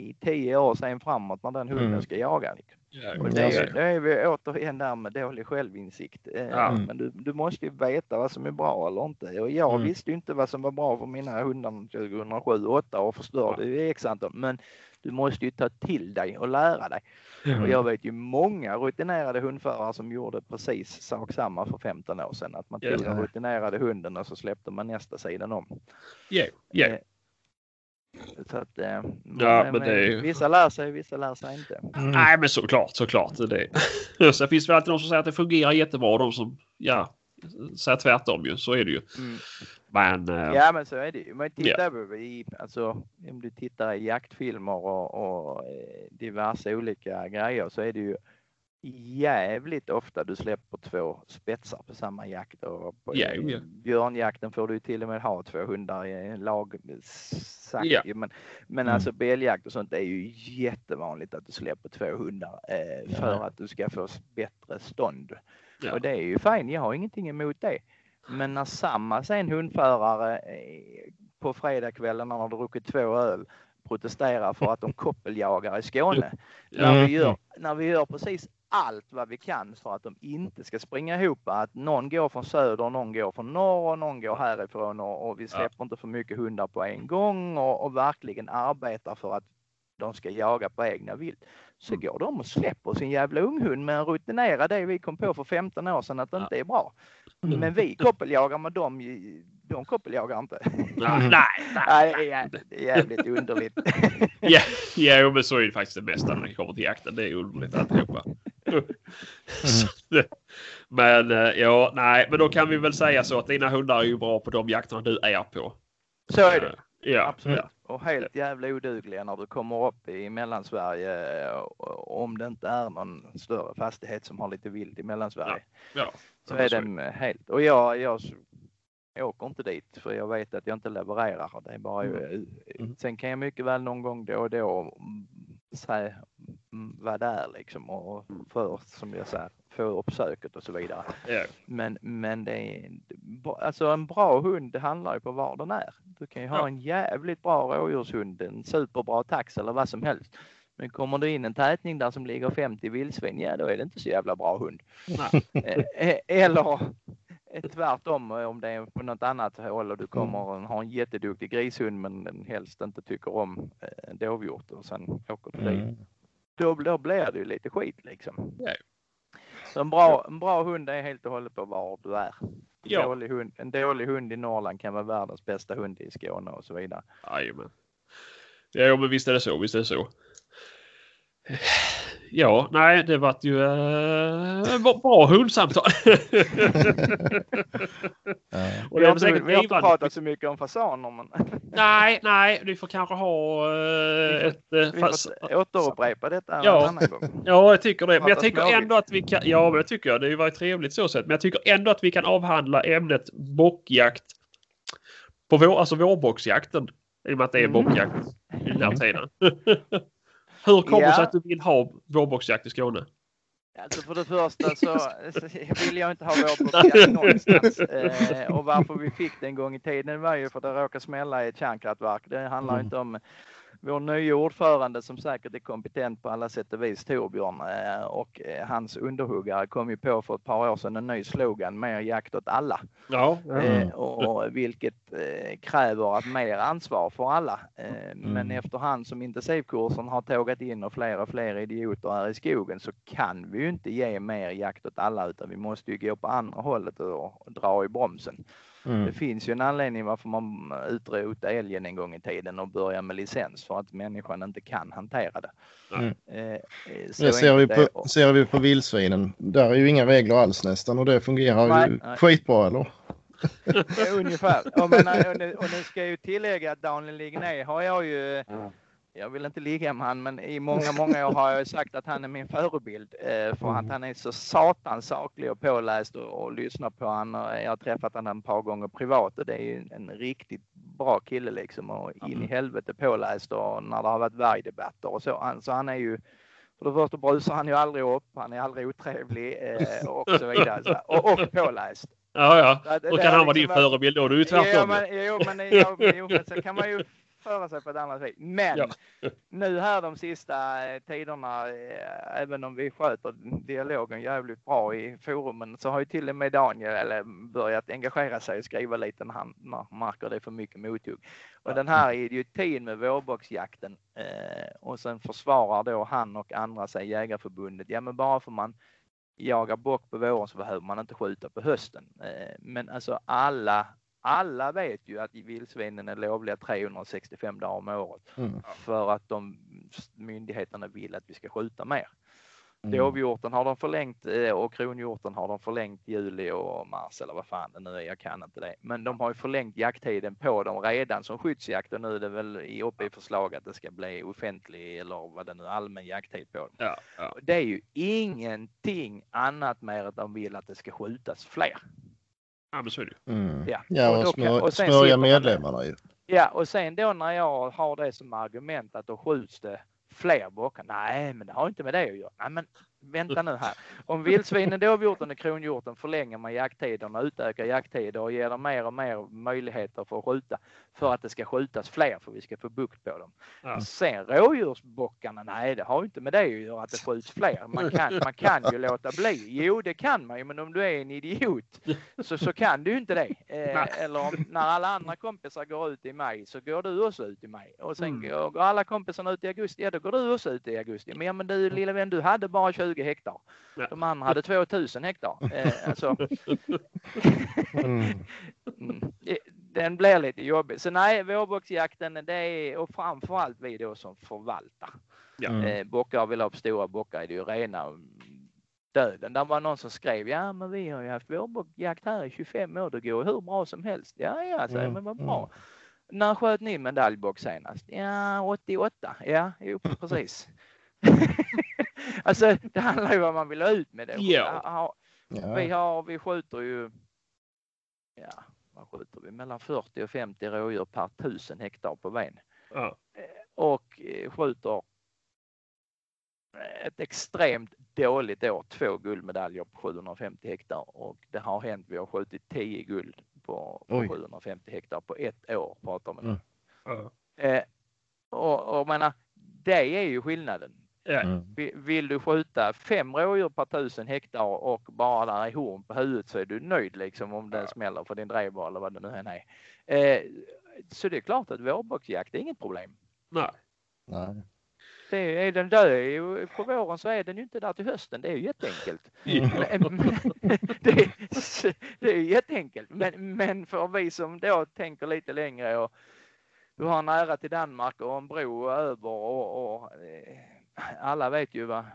i tio år sen framåt när den hunden mm. ska jaga. Ja, och det, är, vi återigen där med dålig självinsikt. Eh, ja. Men du, du måste ju veta vad som är bra eller inte. Och jag mm. visste ju inte vad som var bra för mina hundar 2007 8 och förstörde ju x antal. Men du måste ju ta till dig och lära dig. Mm. Och jag vet ju många rutinerade hundförare som gjorde precis sak samma för 15 år sedan. Att man tog den rutinerade hunden och så släppte man nästa sidan om. Yeah, yeah. Så att, eh, ja, men, men det är... Vissa lär sig, vissa lär sig inte. Mm. Nej, men såklart, såklart. Det. Sen finns det alltid de som säger att det fungerar jättebra. De som ja, säger tvärtom ju. Så är det ju. Mm. Men, uh, ja men så är det ju. Men tittar yeah. i, alltså, om du tittar i jaktfilmer och, och eh, diverse olika grejer så är det ju jävligt ofta du släpper två spetsar på samma jakt. Och på yeah, yeah. björnjakten får du till och med ha två hundar i lag. Yeah. Men, men mm. alltså bälgjakt och sånt är ju jättevanligt att du släpper två hundar eh, för att du ska få bättre stånd. Och det är ju fint, jag har ingenting emot det. Men när samma sen hundförare eh, på fredagskvällen när de har druckit två öl protesterar för att de koppeljagar i Skåne. När vi, mm. gör, när vi gör precis allt vad vi kan för att de inte ska springa ihop. Att någon går från söder, någon går från norr och någon går härifrån och, och vi släpper ja. inte för mycket hundar på en gång och, och verkligen arbetar för att de ska jaga på egna vilt. Så mm. går de och släpper sin jävla unghund med en rutinerad det vi kom på för 15 år sedan att det ja. inte är bra. Mm. Men vi koppeljagar med dem, de koppeljagar inte. Nej, nej, nej. det är jävligt underligt. ja, ja, men så är det faktiskt det bästa när det kommer till jakten. Det är underligt alltihopa. men eh, ja, nej, men då kan vi väl säga så att dina hundar är ju bra på de jakterna du är på. Så är det. Ja, absolut. Ja. Och helt jävla odugliga när du kommer upp i Mellansverige eh, om det inte är någon större fastighet som har lite vilt i Mellansverige. Ja. ja. Så är den helt. Och jag, jag åker inte dit för jag vet att jag inte levererar. Det är bara, mm. mm. Sen kan jag mycket väl någon gång då och då säga vad det är liksom och mm. för som jag säger få upp söket och så vidare. Ja. Men, men det är alltså en bra hund. Det handlar ju på var den är. Du kan ju ha en jävligt bra rådjurshund, en superbra tax eller vad som helst. Men kommer det in en tätning där som ligger 50 vildsvin, ja då är det inte så jävla bra hund. Eh, eh, eller tvärtom om det är på något annat håll och du kommer mm. ha en jätteduktig grishund men den helst inte tycker om eh, dovhjort och sen åker du dit. Mm. Då, då blir det ju lite skit liksom. Ja. Så en bra, en bra hund är helt och hållet på var du är. Ja. Dålig hund, en dålig hund i Norrland kan vara världens bästa hund i Skåne och så vidare. Jajamän. Ja, men visst är det så. Visst är det så. Ja, nej, det vart ju äh, bra hundsamtal. och det vi har, inte, vi har inte pratat så mycket om fasaner. Men... nej, nej, vi får kanske ha äh, ett... Äh, vi får återupprepa detta ja. en annan gång. Ja, jag tycker det. Men jag tycker ändå att vi kan... Ja, men det tycker jag. Det var trevligt så sett. Men jag tycker ändå att vi kan avhandla ämnet bockjakt på vår, alltså vårboxjakten. I och med att det är mm. bockjakt i den här tiden. Hur kommer det ja. sig att du vill ha vårboxjakt i Skåne? Alltså för det första så vill jag inte ha vårboxjakt någonstans. Eh, och varför vi fick det en gång i tiden var ju för att det råkade smälla i ett kärnkraftverk. Det handlar mm. inte om vår nya ordförande som säkert är kompetent på alla sätt och vis, Torbjörn, eh, och eh, hans underhuggare kom ju på för ett par år sedan en ny slogan, mer jakt åt alla. Ja, mm. och, vilket kräver att mer ansvar för alla. Men mm. efterhand som intensivkursen har tågat in och fler och fler idioter är i skogen så kan vi ju inte ge mer jakt åt alla utan vi måste ju gå på andra hållet och, och dra i bromsen. Mm. Det finns ju en anledning varför man utrotade älgen en gång i tiden och började med licens för att människan inte kan hantera det. Mm. Eh, det ser, vi på, och... ser vi på vildsvinen. Där är ju inga regler alls nästan och det fungerar nej, ju nej. skitbra eller? Ungefär. Och, men, och, nu, och nu ska jag ju tillägga att Daniel Ligné har jag ju mm jag vill inte ligga med han, men i många, många år har jag sagt att han är min förebild eh, för att han är så satans saklig och påläst och, och lyssnar på han. Jag har träffat honom ett par gånger privat och det är ju en riktigt bra kille liksom och in i helvete påläst och när det har varit vargdebatter och så. Han, så han är ju för det första brusar han ju aldrig upp, han är aldrig otrevlig eh, och så vidare. Så, och, och påläst. Ja, ja. Då kan han vara din liksom förebild då. Du är ju tvärtom. Ja, men, jo, men, jo, jo, men sen kan man ju föra sig på ett annat vis. Men ja. nu här de sista eh, tiderna, eh, även om vi sköter dialogen jävligt bra i forumen, så har ju till och med Daniel börjat engagera sig och skriva lite när han märker det är för mycket mothugg. Och den här idiotin med vårboxjakten eh, och sen försvarar då han och andra sig Jägarförbundet. Ja, men bara för man jagar bock på våren så behöver man inte skjuta på hösten. Men alltså alla alla vet ju att vildsvinen är lovliga 365 dagar om året mm. för att de myndigheterna vill att vi ska skjuta mer. Mm. Dovhjorten har de förlängt eh, och kronhjorten har de förlängt juli och mars eller vad fan det nu är. Jag kan inte det. Men de har ju förlängt jakttiden på dem redan som skyddsjakt och nu är det väl uppe i förslag att det ska bli offentlig eller vad det nu allmän jakttid på dem. Ja, ja. Det är ju ingenting annat med att de vill att det ska skjutas fler. Ja, men så är det mm. Ja, ja och, smör, och smörja medlemmarna ju. Ja, och sen då när jag har det som argument att då skjuts det fler bockar. Nej, men det har inte med det att göra. Nej, men vänta nu här. Om vildsvinen, dovhjorten och kronhjorten förlänger man jakttiderna, utökar jakttider och ger dem mer och mer möjligheter för att skjuta för att det ska skjutas fler för vi ska få bukt på dem. Ja. Sen rådjursbockarna, nej det har inte med det att göra att det skjuts fler. Man kan, man kan ju låta bli. Jo det kan man ju men om du är en idiot så, så kan du inte det. Eh, eller om, när alla andra kompisar går ut i maj så går du också ut i maj. Och sen mm. går alla kompisarna ut i augusti, ja då går du också ut i augusti. Men, ja, men du lilla vän du hade bara 20 hektar. Ja. De andra hade 2000 hektar. Eh, alltså. mm. Mm den blir lite jobbig. Så nej, vårbocksjakten det är och framförallt vi då som förvaltar. Ja. Mm. Eh, bockar vill ha stora bockar är det ju rena döden. Det var någon som skrev, ja men vi har ju haft vårbockjakt här i 25 år, det går hur bra som helst. Ja, ja, så, mm. men vad bra. Mm. När sköt ni medaljbock senast? Ja, 88. Ja, jo precis. alltså det handlar ju om vad man vill ha ut med det. Ja. Vi har, vi skjuter ju, ja, vad skjuter vi? Mellan 40 och 50 rådjur per tusen hektar på ven. Ja. Eh, och eh, skjuter ett extremt dåligt år, två guldmedaljer på 750 hektar och det har hänt, vi har skjutit 10 guld på, på 750 hektar på ett år pratar man mm. mm. eh, och, och menar, det är ju skillnaden. Mm. Vill du skjuta fem rådjur per tusen hektar och bara där är horn på huvudet så är du nöjd liksom om det ja. smäller för din drevboll eller vad det nu än är. Eh, så det är klart att vårbocksjakt är inget problem. Nej. Nej. Det är, är den död på våren så är den ju inte där till hösten. Det är ju jätteenkelt. Mm. det, är, det är jätteenkelt. Men, men för vi som då tänker lite längre och du har nära till Danmark och en bro över och, och eh, alla vet ju vad,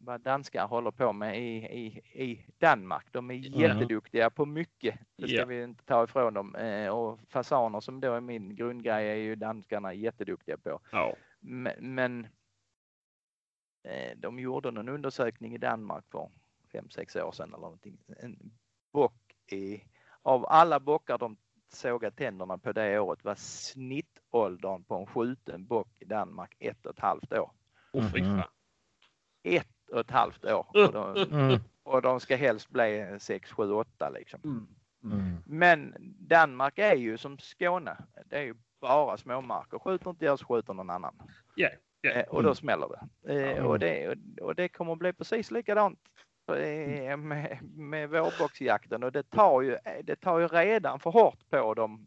vad danskar håller på med i, i, i Danmark. De är jätteduktiga på mycket. Det ska yeah. vi inte ta ifrån dem. Eh, och fasaner som då är min grundgrej är ju danskarna jätteduktiga på. Oh. Men, men eh, de gjorde någon undersökning i Danmark för fem sex år sedan eller någonting. En bock i, av alla bockar de sågat tänderna på det året var snittåldern på en skjuten bock i Danmark ett och ett halvt år. Oh, mm. Ett och ett halvt år. Och de, mm. och de ska helst bli 6, 7, 8 liksom. Mm. Mm. Men Danmark är ju som Skåne. Det är ju bara småmarker. Skjuter inte jag så skjuter någon annan. Yeah, yeah. Och då smäller det. Eh, och det. Och det kommer att bli precis likadant eh, med, med vårboxjakten och det tar ju, det tar ju redan för hårt på dem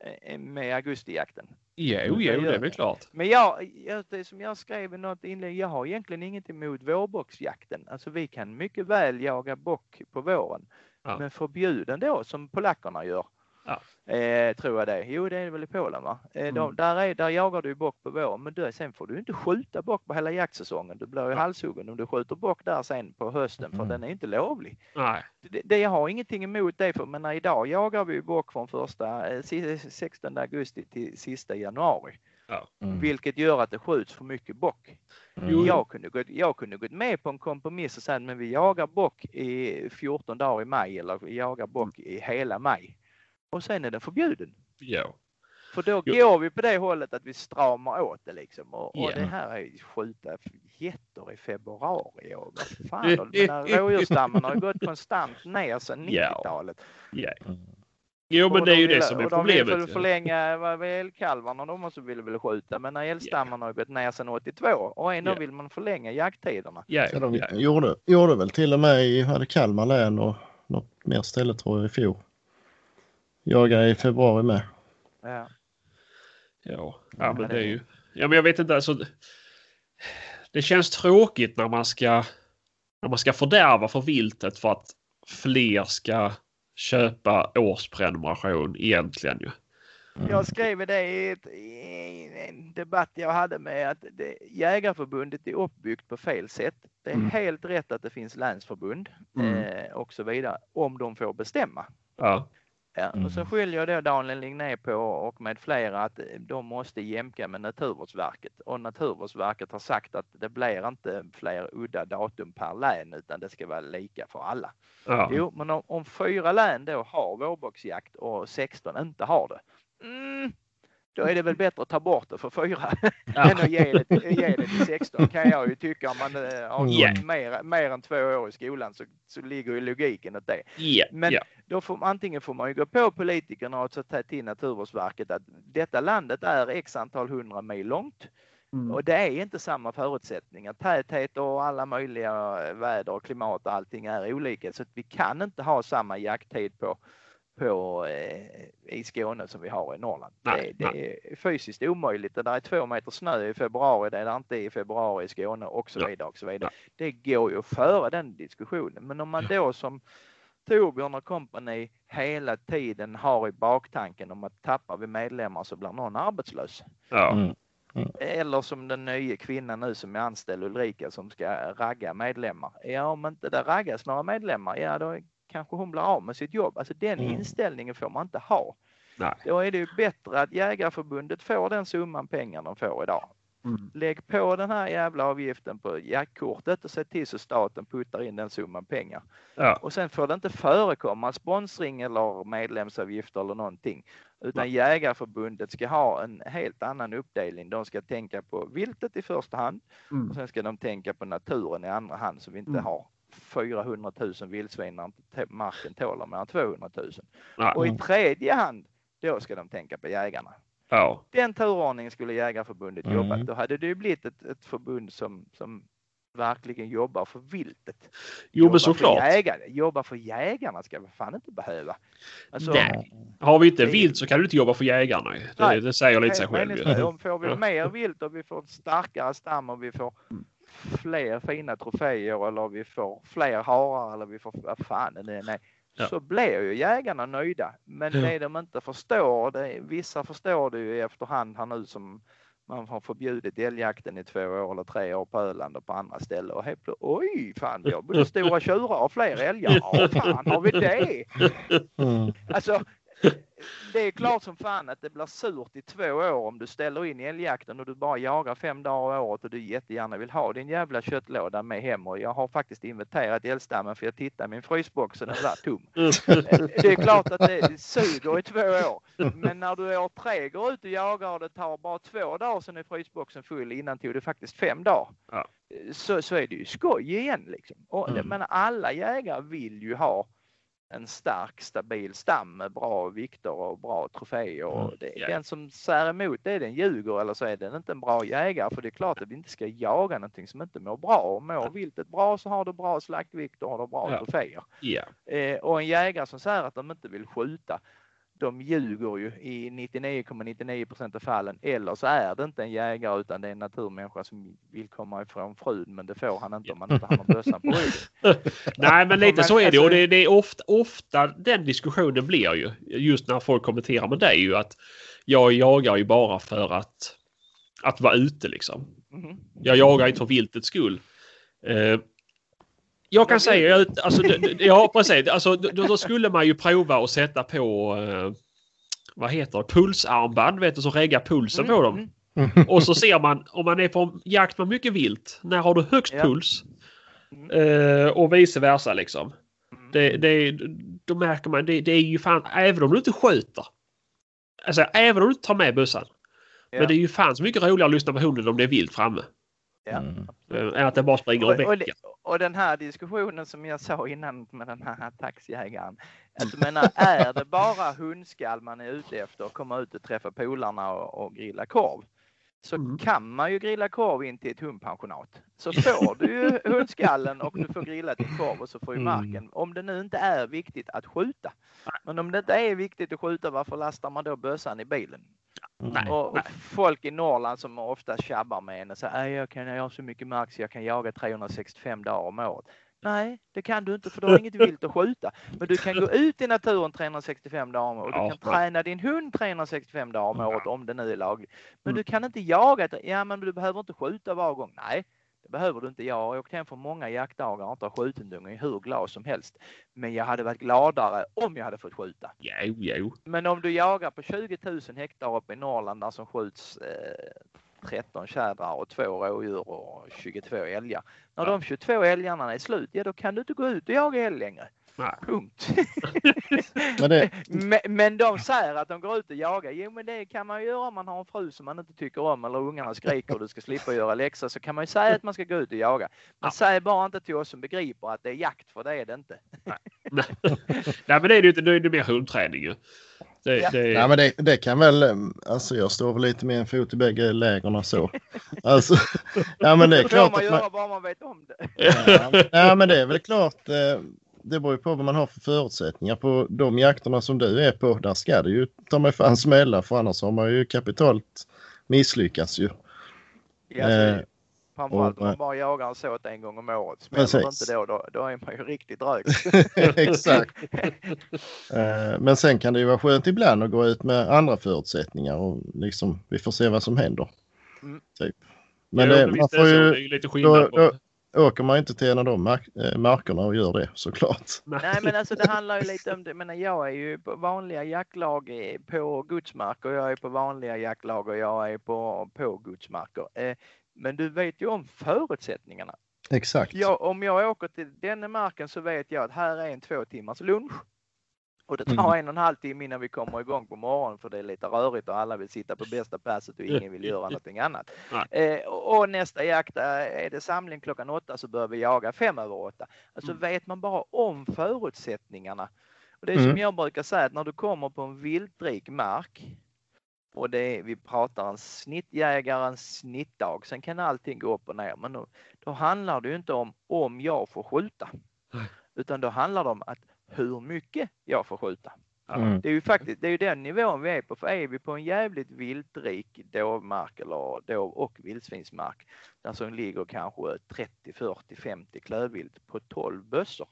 eh, med augustijakten. Jo, jo, det är väl klart. Men jag, det som jag skrev i något inlägg, jag har egentligen inget emot vårbocksjakten. Alltså vi kan mycket väl jaga bock på våren. Ja. Men förbjuden då som polackerna gör. Ja. Eh, tror jag det. Jo, det är väl i Polen va? Eh, mm. de, där, är, där jagar du bock på våren, men då, sen får du inte skjuta bock på hela jaktsäsongen. Du blir ju ja. halshuggen om du skjuter bock där sen på hösten, för mm. den är inte lovlig. Nej. Det, det, jag har ingenting emot det, för men idag jagar vi bock från första eh, 16 augusti till sista januari. Ja. Mm. Vilket gör att det skjuts för mycket bock. Mm. Jag kunde, gått, jag kunde gått med på en kompromiss och säga men vi jagar bock i 14 dagar i maj eller vi jagar bock i hela maj. Och sen är den förbjuden. Ja. För då Jo. går vi på det hållet att vi stramar åt det liksom. Och, och Ja. det här är ju skjuta getter i februari. Och vad fan, och den här rådjursstammen har ju gått konstant ner sedan Ja. 90-talet. ja. Mm. Jo men Och det är de ju vill- det som är och de vill problemet. för- förlänga var älgkalvarna de också ville väl skjuta. Men när älgstammen har ju gått ner sedan 82 och ändå Ja. vill man förlänga jakttiderna. Ja, Ja, de ja. gjorde, gjorde väl till och med i hade Kalmar län och något mer ställe tror jag i fjol. Jaga i februari med. Ja. Ja, ja men det är ju... Ja men jag vet inte alltså. Det känns tråkigt när man ska när man ska fördärva för viltet för att fler ska köpa årsprenumeration egentligen ju. Jag skrev det i, ett, i en debatt jag hade med att det, Jägarförbundet är uppbyggt på fel sätt. Det är Mm. helt rätt att det finns länsförbund Mm. eh, och så vidare om de får bestämma. Ja, Ja, Mm. Och så skyller jag då Daniel Ligné på och med flera att de måste jämka med Naturvårdsverket och Naturvårdsverket har sagt att det blir inte fler udda datum per län utan det ska vara lika för alla. ja. Jo, men om, om fyra län då har vårboxjakt och 16 inte har det. Mm, då är det väl bättre att ta bort det för fyra Ja. än att ge det, ge det till 16 kan jag ju tycka om man eh, har Mm. gått mer, mer än två år i skolan så, så ligger ju logiken åt det. Ja, Men- ja. Då får, antingen får man ju gå på politikerna och så ta till Naturvårdsverket att detta landet är x antal hundra mil långt Mm. och det är inte samma förutsättningar. Täthet och alla möjliga väder och klimat och allting är olika så att vi kan inte ha samma jakttid på, på eh, i Skåne som vi har i Norrland. Nej, det, det är fysiskt omöjligt. Det där är två meter snö i februari, det är det inte i februari i Skåne och så Ja. vidare och så vidare. Det går ju att föra den diskussionen. Men om man då som Torbjörn och company hela tiden har i baktanken om att tappar vi medlemmar så blir någon arbetslös. ja. Mm. Eller som den nya kvinnan nu som är anställd Ulrika som ska ragga medlemmar. Ja, om inte det raggas några medlemmar, ja då kanske hon blir av med sitt jobb. Alltså den Mm. inställningen får man inte ha. Nej. Då är det ju bättre att Jägarförbundet får den summan pengar de får idag. Mm. Lägg på den här jävla avgiften på jaktkortet och se till så staten puttar in den summan pengar. ja. Och sen får det inte förekomma sponsring eller medlemsavgifter eller någonting. Utan Nej. Jägarförbundet ska ha en helt annan uppdelning. De ska tänka på viltet i första hand Mm. och sen ska de tänka på naturen i andra hand så vi inte Mm. har 400 000 vildsvin när marken tålar än 200 000. Nej. Och i tredje hand, då ska de tänka på jägarna. ja. Den turordningen skulle Jägarförbundet Mm. jobbat. Då hade det ju blivit ett, ett förbund som, som verkligen jobbar för viltet. Jo Jobbar men för såklart. Jägare. Jobba för jägarna ska vi fan inte behöva. Alltså, Nej. Har vi inte Det- vilt så kan du inte jobba för jägarna. Det, Nej. det säger lite sig själv. Om får vi Ja. mer vilt och vi får ett starkare stam och vi får Mm. Fler fina troféer eller vi får fler harar eller vi får vad fan det är. Nej. Ja. Så blir ju jägarna nöjda. Men Ja. det de inte förstår, det, vissa förstår det ju i efterhand här nu som man har förbjudit älgjakten i två år eller tre år på Öland och på andra ställen och helt plötsligt, oj fan, vi har både stora tjurar och fler älgar. Ja, fan har vi det? Mm. Alltså, det är klart som fan att det blir surt i två år om du ställer in älgjakten och du bara jagar fem dagar om året och du jättegärna vill ha din jävla köttlåda med hem. Och jag har faktiskt inventerat älgstammen för jag tittade i min frysbox och den var tom. Det är klart att det suger i två år. Men när du år tre går ut och jagar och det tar bara två dagar sen är frysboxen full. Innan tog det faktiskt fem dagar. Ja. Så, så är det ju skoj igen liksom. Och, Mm. Men alla jägare vill ju ha en stark stabil stam med bra vikter och bra troféer. Och Mm. det, Ja. Den som sär emot det, den ljuger eller så är den inte en bra jägare. För det är klart att vi inte ska jaga någonting som inte mår bra. Och mår viltet bra så har du bra slaktvikter och har du bra Ja. troféer. Ja. Eh, och en jägare som säger att de inte vill skjuta, de ljuger ju i 99,99 procent av fallen. Eller så är det inte en jägare utan det är en naturmänniska som vill komma ifrån frun men det får han inte om man inte har bössan på ryggen. Nej men lite så är det och alltså- det, det är ofta, ofta den diskussionen blir ju just när folk kommenterar med dig ju att jag jagar ju bara för att att vara ute liksom. Mhm. Jag jagar inte för viltets skull. Eh, jag kan säga, alltså, ja precis, alltså, då, då skulle man ju prova att sätta på, eh, vad heter det, pulsarmband vet du, som reggar pulsen på dem. Mm, Och så ser man om man är på jakt med mycket vilt. När har du högst Ja. puls? Mm. Eh, och vice versa liksom. Mm. Det, det, då märker man det, det är ju fan, även om du inte skjuter. Alltså även om du inte tar med bössan. Ja. Men det är ju fan så mycket roligare att lyssna på hunden om det är vilt framme. Ja. Mm. Än att den bara springer och Och, och, det, och den här diskussionen som jag sa innan med den här taxijägaren. Alltså, menar, är det bara hundskall man är ute efter och komma ut och träffa polarna och, och grilla korv. Så Mm. kan man ju grilla korv in till ett hundpensionat. Så får du ju hundskallen och du får grilla din korv och så får ju Mm. marken. Om det nu inte är viktigt att skjuta. Men om det inte är viktigt att skjuta varför lastar man då bössan i bilen? Nej, Och, nej. folk i Norrland som ofta tjabbar med en och säger "Nej, jag kan jag har så mycket mark så jag kan jaga 365 dagar om året. Nej, det kan du inte för du har inget vilt att skjuta. Men du kan gå ut i naturen 365 dagar om året. Du Ja, kan ja. träna din hund 365 dagar om året om det nu är lagligt. Men Mm. du kan inte jaga. Ja, men du behöver inte skjuta var gång. Nej, det behöver du inte. Jag har åkt hem från många jaktdagar och inte har skjutit unge hur glad som helst. Men jag hade varit gladare om jag hade fått skjuta. Jo, jo. Men om du jagar på 20 000 hektar uppe i Norrland där som skjuts eh, 13 tjädrar och två rådjur och 22 älgar. När Ja. de 22 älgarna är slut, ja då kan du inte gå ut och jaga älg längre. Nej. Punkt. Men det, men, men de säger att de går ut och jagar. Jo men det kan man ju göra om man har en fru som man inte tycker om eller ungarna skriker och du ska slippa göra läxor så kan man ju säga att man ska gå ut och jaga. Men Ja. säg bara inte till oss som begriper att det är jakt för det är det inte. Nej, Nej men det är det ju inte. Nu är det mer hundträning ju. Det, Ja. det, ja, men det, det kan väl, eh, alltså jag står väl lite med en fot i bägge lägren så. Alltså, ja men det är Det får klart man göra bara man vet om det. ja, ja men det är väl klart, eh, det beror ju på vad man har för förutsättningar. På de jakterna som du är på, där ska det ju ta mig fan smälla för annars har man ju kapitalt misslyckats ju. Ja, Eh, så Framförallt om man bara jagar en såt en gång om året. Smäller inte då, då, då är man ju riktigt rökt. Exakt. Eh, Men sen kan det ju vara skönt ibland att gå ut med andra förutsättningar och liksom vi får se vad som händer. Mm. Typ. Men Jo, det, man får ju, Det är ju lite skillnad då, åker man inte till en av de mark, eh, markerna och gör det såklart. Nej men alltså det handlar ju lite om det. Men jag är ju på vanliga jaktlag eh, på gudsmark och jag är på vanliga jaktlag och jag är på, på gudsmarker. Eh, Men du vet ju om förutsättningarna. Exakt. Jag, om jag åker till denna marken så vet jag att här är en två timmars lunch. Och det tar Mm. en och en halv timme innan vi kommer igång på morgonen för det är lite rörigt och alla vill sitta på bästa passet och ingen vill göra någonting annat. Eh, och och nästa jakt, eh, är det samling klockan åtta så bör vi jaga fem över åtta. Alltså Mm. vet man bara om förutsättningarna. Och det är som Mm. jag brukar säga att när du kommer på en viltrik mark och det är, vi pratar en snittjägare, en snittdag. Sen kan allting gå upp och ner. Men då, då handlar det ju inte om om jag får skjuta. Utan då handlar det om att hur mycket jag får skjuta. Mm. Det är ju faktiskt det är ju den nivån vi är på. För är vi på en jävligt viltrik dovmark eller dov och vildsvinsmark där som ligger kanske 30, 40, 50 klövvilt på 12 bössor.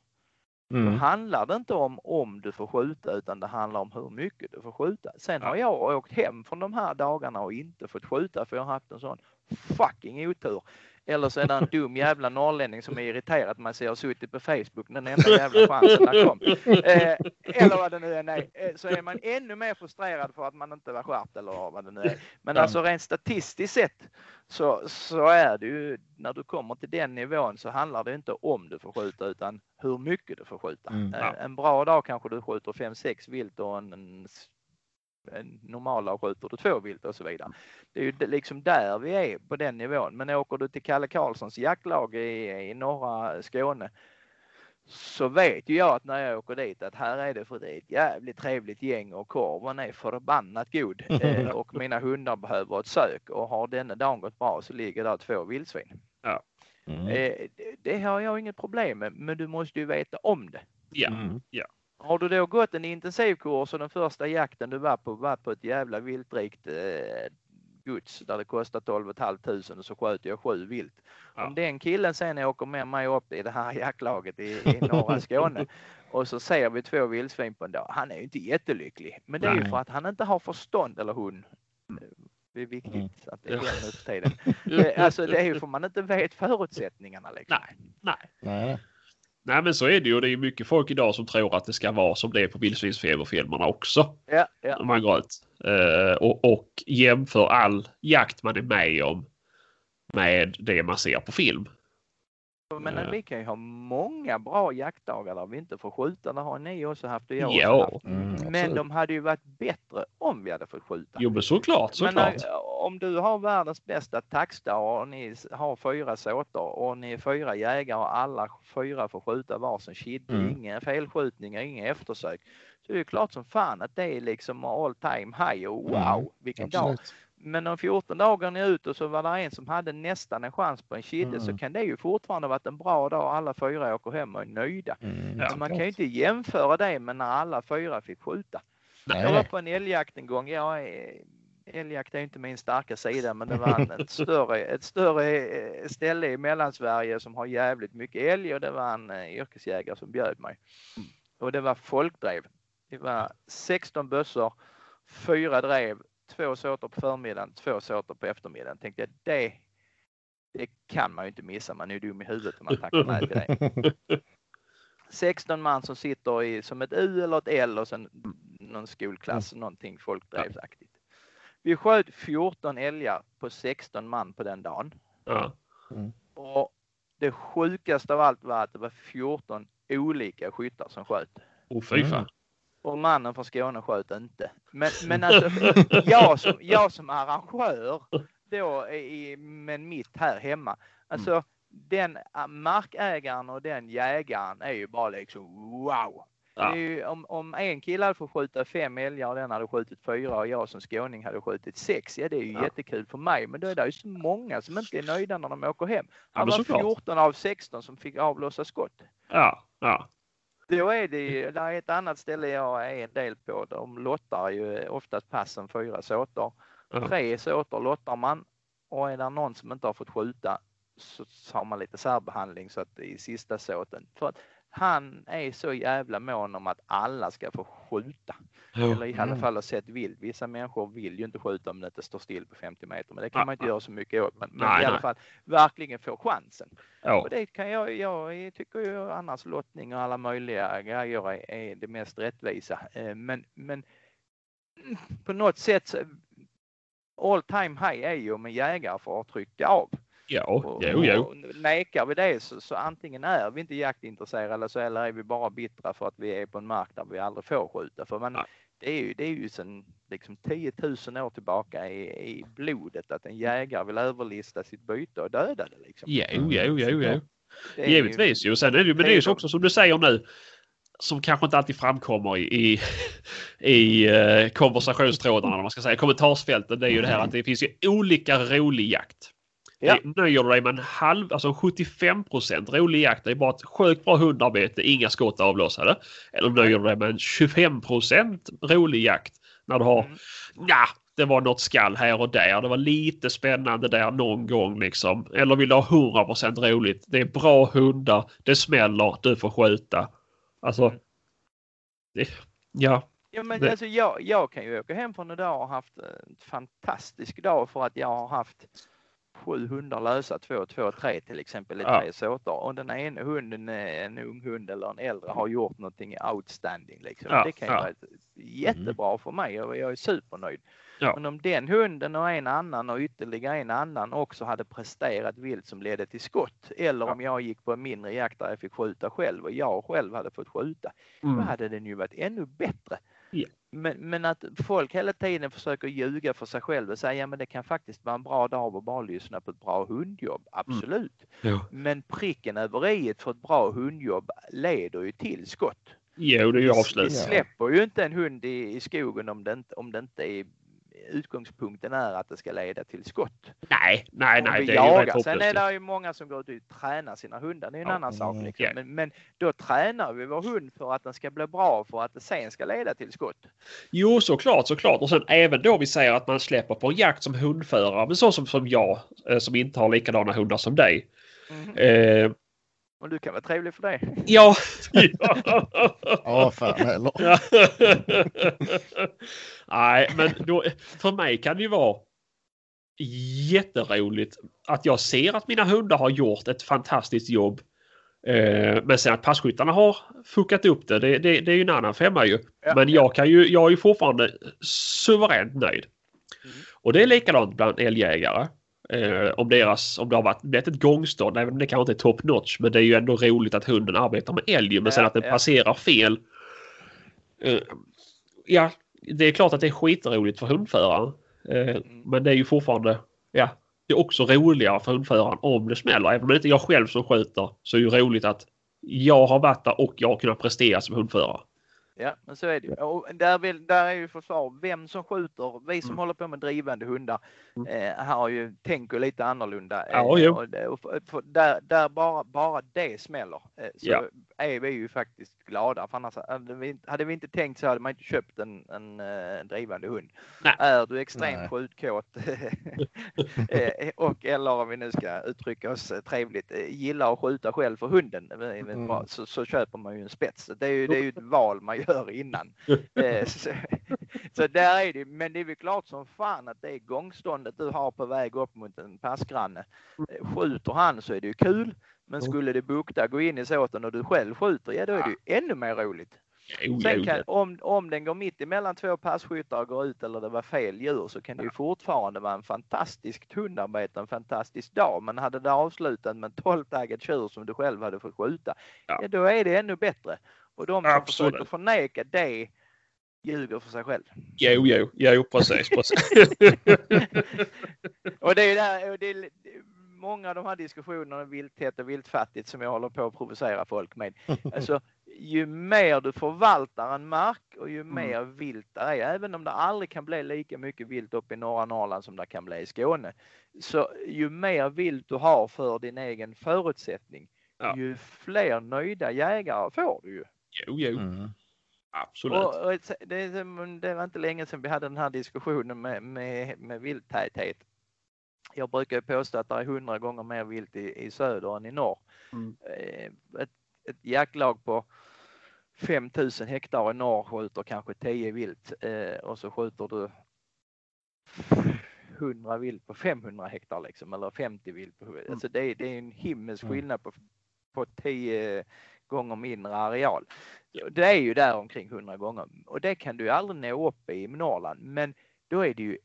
Då Mm. handlar det inte om om du får skjuta utan det handlar om hur mycket du får skjuta. Sen har jag åkt hem från de här dagarna och inte fått skjuta för jag har haft en sån fucking otur. Eller så är det en dum jävla norrlänning som är irriterad så jag har suttit på Facebook den enda jävla chansen där kom. Eh, eller vad det nu är. Eh, så är man ännu mer frustrerad för att man inte var skärpt eller vad det nu är. Men Ja. alltså rent statistiskt sett så, så är det ju när du kommer till den nivån så handlar det inte om du får skjuta utan hur mycket du får skjuta. Mm. Eh, Ja. En bra dag kanske du skjuter 5-6 vilt och en, en, en normal dag skjuter du två vilt och så vidare. Det är ju liksom där vi är på den nivån. Men åker du till Kalle Karlssons jaktlag i, i norra Skåne så vet ju jag att när jag åker dit att här är det för det är ett jävligt trevligt gäng och korven är förbannat god. Eh, och mina hundar behöver ett sök och har denna dagen gått bra så ligger där två vildsvin. Mm. Eh, det, det har jag inget problem med men du måste ju veta om det. Ja. Mm. Har du då gått en intensivkurs och den första jakten du var på var på ett jävla viltrikt eh, gods där det kostar 12 500 och så sköt jag sju vilt. Ja. Om den killen sen åker med mig upp i det här jaktlaget i, i norra Skåne och så ser vi två vildsvin på en dag. Han är ju inte jättelycklig. Men det är ju för att han inte har förstånd eller hon. Det är viktigt Mm. att det är Ja. nu för tiden. Eh, Alltså det är ju för man inte vet förutsättningarna liksom. Nej. Nej. Nej. Nej men så är det ju. Det är mycket folk idag som tror att det ska vara som det är på vildsvinsfeberfilmerna också. Ja, ja. Om man går ut. Uh, och, och jämför all jakt man är med om med det man ser på film. Men vi kan ju ha många bra jaktdagar där vi inte får skjuta. Det har ni också haft och jag ja. också haft. Mm, men de hade ju varit bättre om vi hade fått skjuta. Jo men såklart, såklart. Men eh, om du har världens bästa taxdag och ni har fyra såtor och ni är fyra jägare och alla fyra får skjuta varsin kidde, mm. inga felskjutningar, inga eftersök. Så det är klart som fan att det är liksom all time high och mm. wow mm. vilken Absolut. dag. Men om 14 dagar är ut och så var det en som hade nästan en chans på en kidde mm. så kan det ju fortfarande varit en bra dag. Alla fyra åker hem och är nöjda. Mm, ja, man kan ju inte jämföra det med när alla fyra fick skjuta. Nej. Jag var på en älgjakt en gång. Jag är, älgjakt är inte min starka sida men det var en, ett, större, ett större eh, ställe i Mellansverige som har jävligt mycket älg och det var en uh, yrkesjägare som bjöd mig. Mm. Och det var folkdrev. Det var 16 bössor, fyra drev, två såter på förmiddagen, två såter på eftermiddagen. Tänkte jag, det, det kan man ju inte missa. Man är ju dum i huvudet om man tackar nej till det. 16 man som sitter i som ett U eller ett L och sen någon skolklass, mm. någonting folkdrevsaktigt. Vi sköt 14 älgar på 16 man på den dagen. Ja. Mm. Och det sjukaste av allt var att det var 14 olika skyttar som sköt. Oh, fy fan. Och mannen från Skåne sköt inte. Men, men alltså, jag som, jag som arrangör då i, med mitt här hemma. Alltså mm. den äh, markägaren och den jägaren är ju bara liksom wow. Ja. Ju, om, om en kille hade fått skjuta fem älgar och den hade skjutit fyra och jag som skåning hade skjutit sex. Ja det är ju ja. jättekul för mig men då är det ju så många som inte är nöjda när de åker hem. Det var 14 av 16 som fick avlossa skott. Ja, ja. Då är det ju, det är ett annat ställe jag är en del på. De lottar ju oftast passen fyra såtor. Mm. Tre såtor lottar man och är det någon som inte har fått skjuta så har man lite särbehandling så att i sista såten. För att han är så jävla mån om att alla ska få skjuta. Jo. Eller i alla mm. fall ha sett vilt. Vissa människor vill ju inte skjuta om det inte står still på 50 meter. Men det kan man inte göra så mycket åt. Men, men nej, i alla fall verkligen få chansen. Ja. Och det kan jag, jag tycker ju annars lottning och alla möjliga grejer är, är det mest rättvisa. Eh, men, men på något sätt all time high är ju om en jägare får trycka av. Ja, och, jo, jo. Nekar vi det så, så, antingen är vi inte jaktintresserade så eller är vi bara bittra för att vi är på en mark där vi aldrig får skjuta. För man, det, är ju, det är ju sedan liksom 10 000 år tillbaka i, i blodet att en jägare vill överlista sitt byte och döda det. Liksom. Jo, jo, jo, jo. Givetvis ju. Sen är det ju, men det är ju också som du säger nu som kanske inte alltid framkommer i, i, i uh, konversationstrådarna, man ska säga, kommentarsfälten. Det är ju det här att det finns ju olika rolig jakt. Ja. Nöjer du dig med en halv, alltså 75 rolig jakt, det är bara ett sjukt bra hundarbete, inga skott avlossade. Eller nöjer du dig med en 25 rolig jakt när du har, mm. ja, det var något skall här och där. Det var lite spännande där någon gång liksom. Eller vill du ha 100% roligt? Det är bra hundar, det smäller, du får skjuta. Alltså, mm. det, ja. Ja men det... alltså jag, jag kan ju åka hem från idag och haft en fantastisk dag för att jag har haft sju hundar lösa, två, två, tre till exempel i ja. tre såtar. Och den ena hunden, en ung hund eller en äldre, har gjort någonting outstanding. Liksom. Ja, det kan ju ja. vara jättebra mm. för mig och jag är supernöjd. Ja. Men om den hunden och en annan och ytterligare en annan också hade presterat vilt som ledde till skott. Eller ja. om jag gick på en mindre jakt där jag fick skjuta själv och jag själv hade fått skjuta. Mm. Då hade den ju varit ännu bättre. Ja. Men, men, att folk hela tiden försöker ljuga för sig själv och säga ja men det kan faktiskt vara en bra dag att bara lyssna på ett bra hundjobb. Mm. Absolut. Mm. Ja. Men pricken över i för ett bra hundjobb leder ju till skott. Jo, det är ju avslut. Vi släpper ju inte en hund i, i skogen om det inte, om det inte är utgångspunkten är att det ska leda till skott. Nej, nej, nej. Det jagar. är Sen är det ju många som går ut och tränar sina hundar. Det är en ja. annan sak. Liksom. Yeah. Men, men, då tränar vi vår hund för att den ska bli bra för att det sen ska leda till skott. Jo, såklart, såklart. Och sen även då vi säger att man släpper på jakt som hundförare, men så som, som jag eh, som inte har likadana hundar som dig. Mm. Eh, och du kan vara trevlig för det. Ja. ja, fan heller. Nej, men då, för mig kan det ju vara jätteroligt att jag ser att mina hundar har gjort ett fantastiskt jobb Eh, men sen att passkyttarna har fuckat upp det, det, det, det är ju en annan femma ju. Ja, men jag, kan ju, jag är ju fortfarande suveränt nöjd. Mm. Och det är likadant bland älgjägare. Eh, om, deras, om det har varit blivit ett gångstånd, även om det kanske inte är top notch, men det är ju ändå roligt att hunden arbetar med älg. Men sen Ja, att den ja. passerar fel. Eh, ja, det är klart att det är skitroligt för hundföraren. Eh, Mm. men det är ju fortfarande, ja, det är också roligare för hundföraren om det smäller. Även om det inte är jag själv som skjuter så är det ju roligt att jag har varit där och jag har kunnat prestera som hundförare. Ja, men så är det. Och där, vill, där är ju försvar. Vem som skjuter, vi som Mm. håller på med drivande hundar, Mm. eh, har ju, tänker lite annorlunda. Ja, eh, jo. och, och, för- för där där bara, bara det smäller eh, så Ja. Är vi ju faktiskt glada. För annars hade vi, inte- hade vi inte tänkt så hade man inte köpt en, en eh, drivande hund. Nej. Är du extremt skjutkåt eh, och eller om vi nu ska uttrycka oss trevligt, eh, gillar att skjuta själv för hunden Mm. så, så köper man ju en spets. Det är ju, det är ju ett val man gör innan. Så, så där är det, men det är väl klart som fan att det är gångståndet du har på väg upp mot en passgranne. Eh, Skjuter han så är det ju kul. Men Mm. skulle det bukta gå in i såten och du själv skjuter, ja då är det ju ännu mer roligt. Sen kan, om, om den går mitt emellan två passkyttar och går ut eller det var fel djur så kan det ju fortfarande vara en fantastisk hundarbete, en fantastisk dag. Men hade det avslutat med en 12-taggat tjur som du själv hade fått skjuta, Ja. ja. då är det ännu bättre. Och de som Absolut. försöker förneka det ljuger för sig själv. Jo, jo, jo, precis. precis. Och det är där, och det många av de här diskussionerna om vilthet och viltfattigt som jag håller på att provocera folk med. Alltså, ju mer du förvaltar en mark och ju mer vilt det är, även om det aldrig kan bli lika mycket vilt uppe i norra Norrland som det kan bli i Skåne, så ju mer vilt du har för din egen förutsättning, Ja. ju fler nöjda jägare får du ju. jo, jo, Mm. absolut. Och, och det, det var inte länge sedan vi hade den här diskussionen med, med, med vilttäthet. Jag brukar ju påstå att det är hundra gånger mer vilt i, i söder än i norr. Mm. Eh, Ett, ett jaktlag på 5000 hektar i norr skjuter kanske 10 vilt eh, och så skjuter du 100 vilt på 500 hektar liksom eller 50 vilt. På, alltså det, är- det är en himmelsk Mm. skillnad på, på 10 gånger mindre areal. Det är ju där omkring 100 gånger och det kan du aldrig nå upp i Norrland. Men då är det ju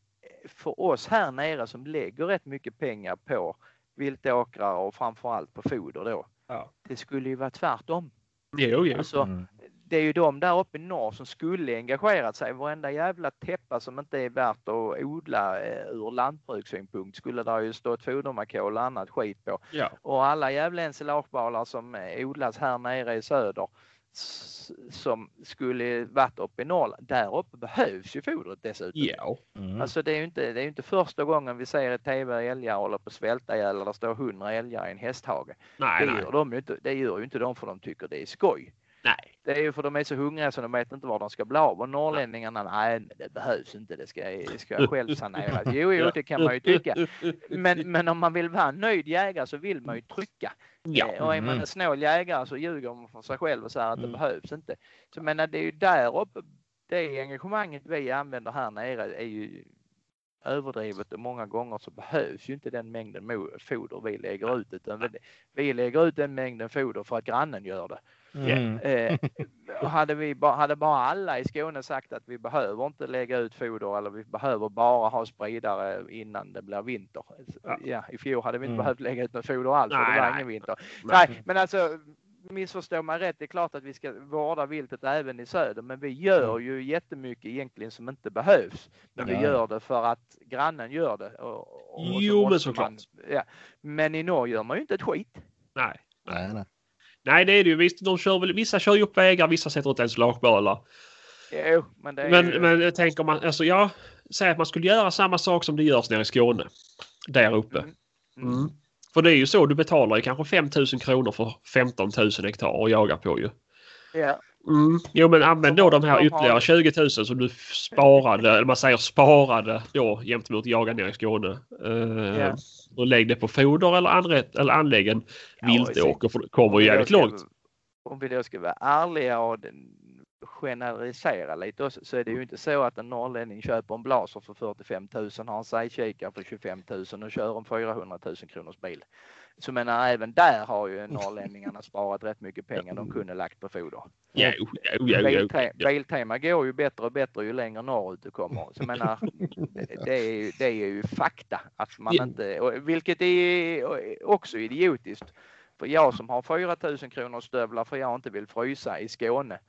för oss här nere som lägger rätt mycket pengar på viltåkrar och framförallt på foder då. Ja. Det skulle ju vara tvärtom. Jo, jo. Alltså, Mm. det är ju de där uppe i norr som skulle engagerat sig. Varenda jävla täppa som inte är värt att odla eh, ur lantbrukssynpunkt skulle det ju stått fodermakol och annat skit på. Ja. Och alla jävla ensilagebalar som eh, odlas här nere i söder som skulle varit uppe i Norrland. Där uppe behövs ju fodret dessutom. Ja. Mm. Alltså det är ju inte, det är inte första gången vi ser i tv älgar hålla på att svälta ihjäl eller står hundra älgar i en hästhage. Nej, Det nej. gör, de inte, det gör ju inte de för de tycker det är skoj. Nej. Det är ju för de är så hungriga så de vet inte var de ska bli av. Och norrlänningarna, nej det behövs inte, det ska, det ska självsaneras. Jo, jo, det kan man ju tycka. Men, men om man vill vara en nöjd jägare så vill man ju trycka. Ja. Eh, Och är man Mm. en snål jägare så ljuger man för sig själv och säger att det Mm. behövs inte. Så jag menar, det är ju där uppe, det engagemanget vi använder här nere är ju överdrivet och många gånger så behövs ju inte den mängden foder vi lägger ut utan vi, vi lägger ut den mängden foder för att grannen gör det. Mm. Eh, och hade, vi bara, hade bara alla i Skåne sagt att vi behöver inte lägga ut foder eller vi behöver bara ha spridare innan det blir vinter. Ja. Ja, I fjol hade vi inte Mm. behövt lägga ut något foder alls för det var nej. ingen vinter. Nej, men alltså missförstå mig rätt. Det är klart att vi ska vårda viltet även i söder, men vi gör ju jättemycket egentligen som inte behövs. Men vi Ja. gör det för att grannen gör det. Och, och så Jo, men såklart. man- Ja. Men i Norge gör man ju inte ett skit. Nej. Nej, nej. Nej, det är det ju. Visst, de kör väl, vissa kör ju upp vägar, vissa sätter ut ensilagebalar. Jo, men det är Men, ju... men jag tänker man, alltså jag säger att man skulle göra samma sak som det görs nere i Skåne. Där uppe. Mm. Mm. För det är ju så, du betalar ju kanske 5 000 kronor för 15 000 hektar att jaga på ju. Ja. Mm. Jo men använd då de här ytterligare 20 000 som du sparade, eller man säger sparade då gentemot jaga ner i Skåne. Eh, Ja. Och lägg det på foder eller, anrätt, eller anlägg en Ja, viltåker för det kommer Om ju jävligt långt. Om vi då ska vara ärliga och den- generalisera lite också, så är det ju inte så att en norrlänning köper en blaser för 45 000, har en sidekikare för 25 000 och kör en 400 000 kronors bil. Så menar även där har ju norrlänningarna sparat rätt mycket pengar de kunde lagt på foder. Jo, jo, jo, jo, jo. Biltema går ju bättre och bättre ju längre norrut du kommer. Så menar, det, är, ju- det är ju fakta att man inte, vilket är också idiotiskt. För jag som har 4000 kronor stövlar för jag inte vill frysa i Skåne.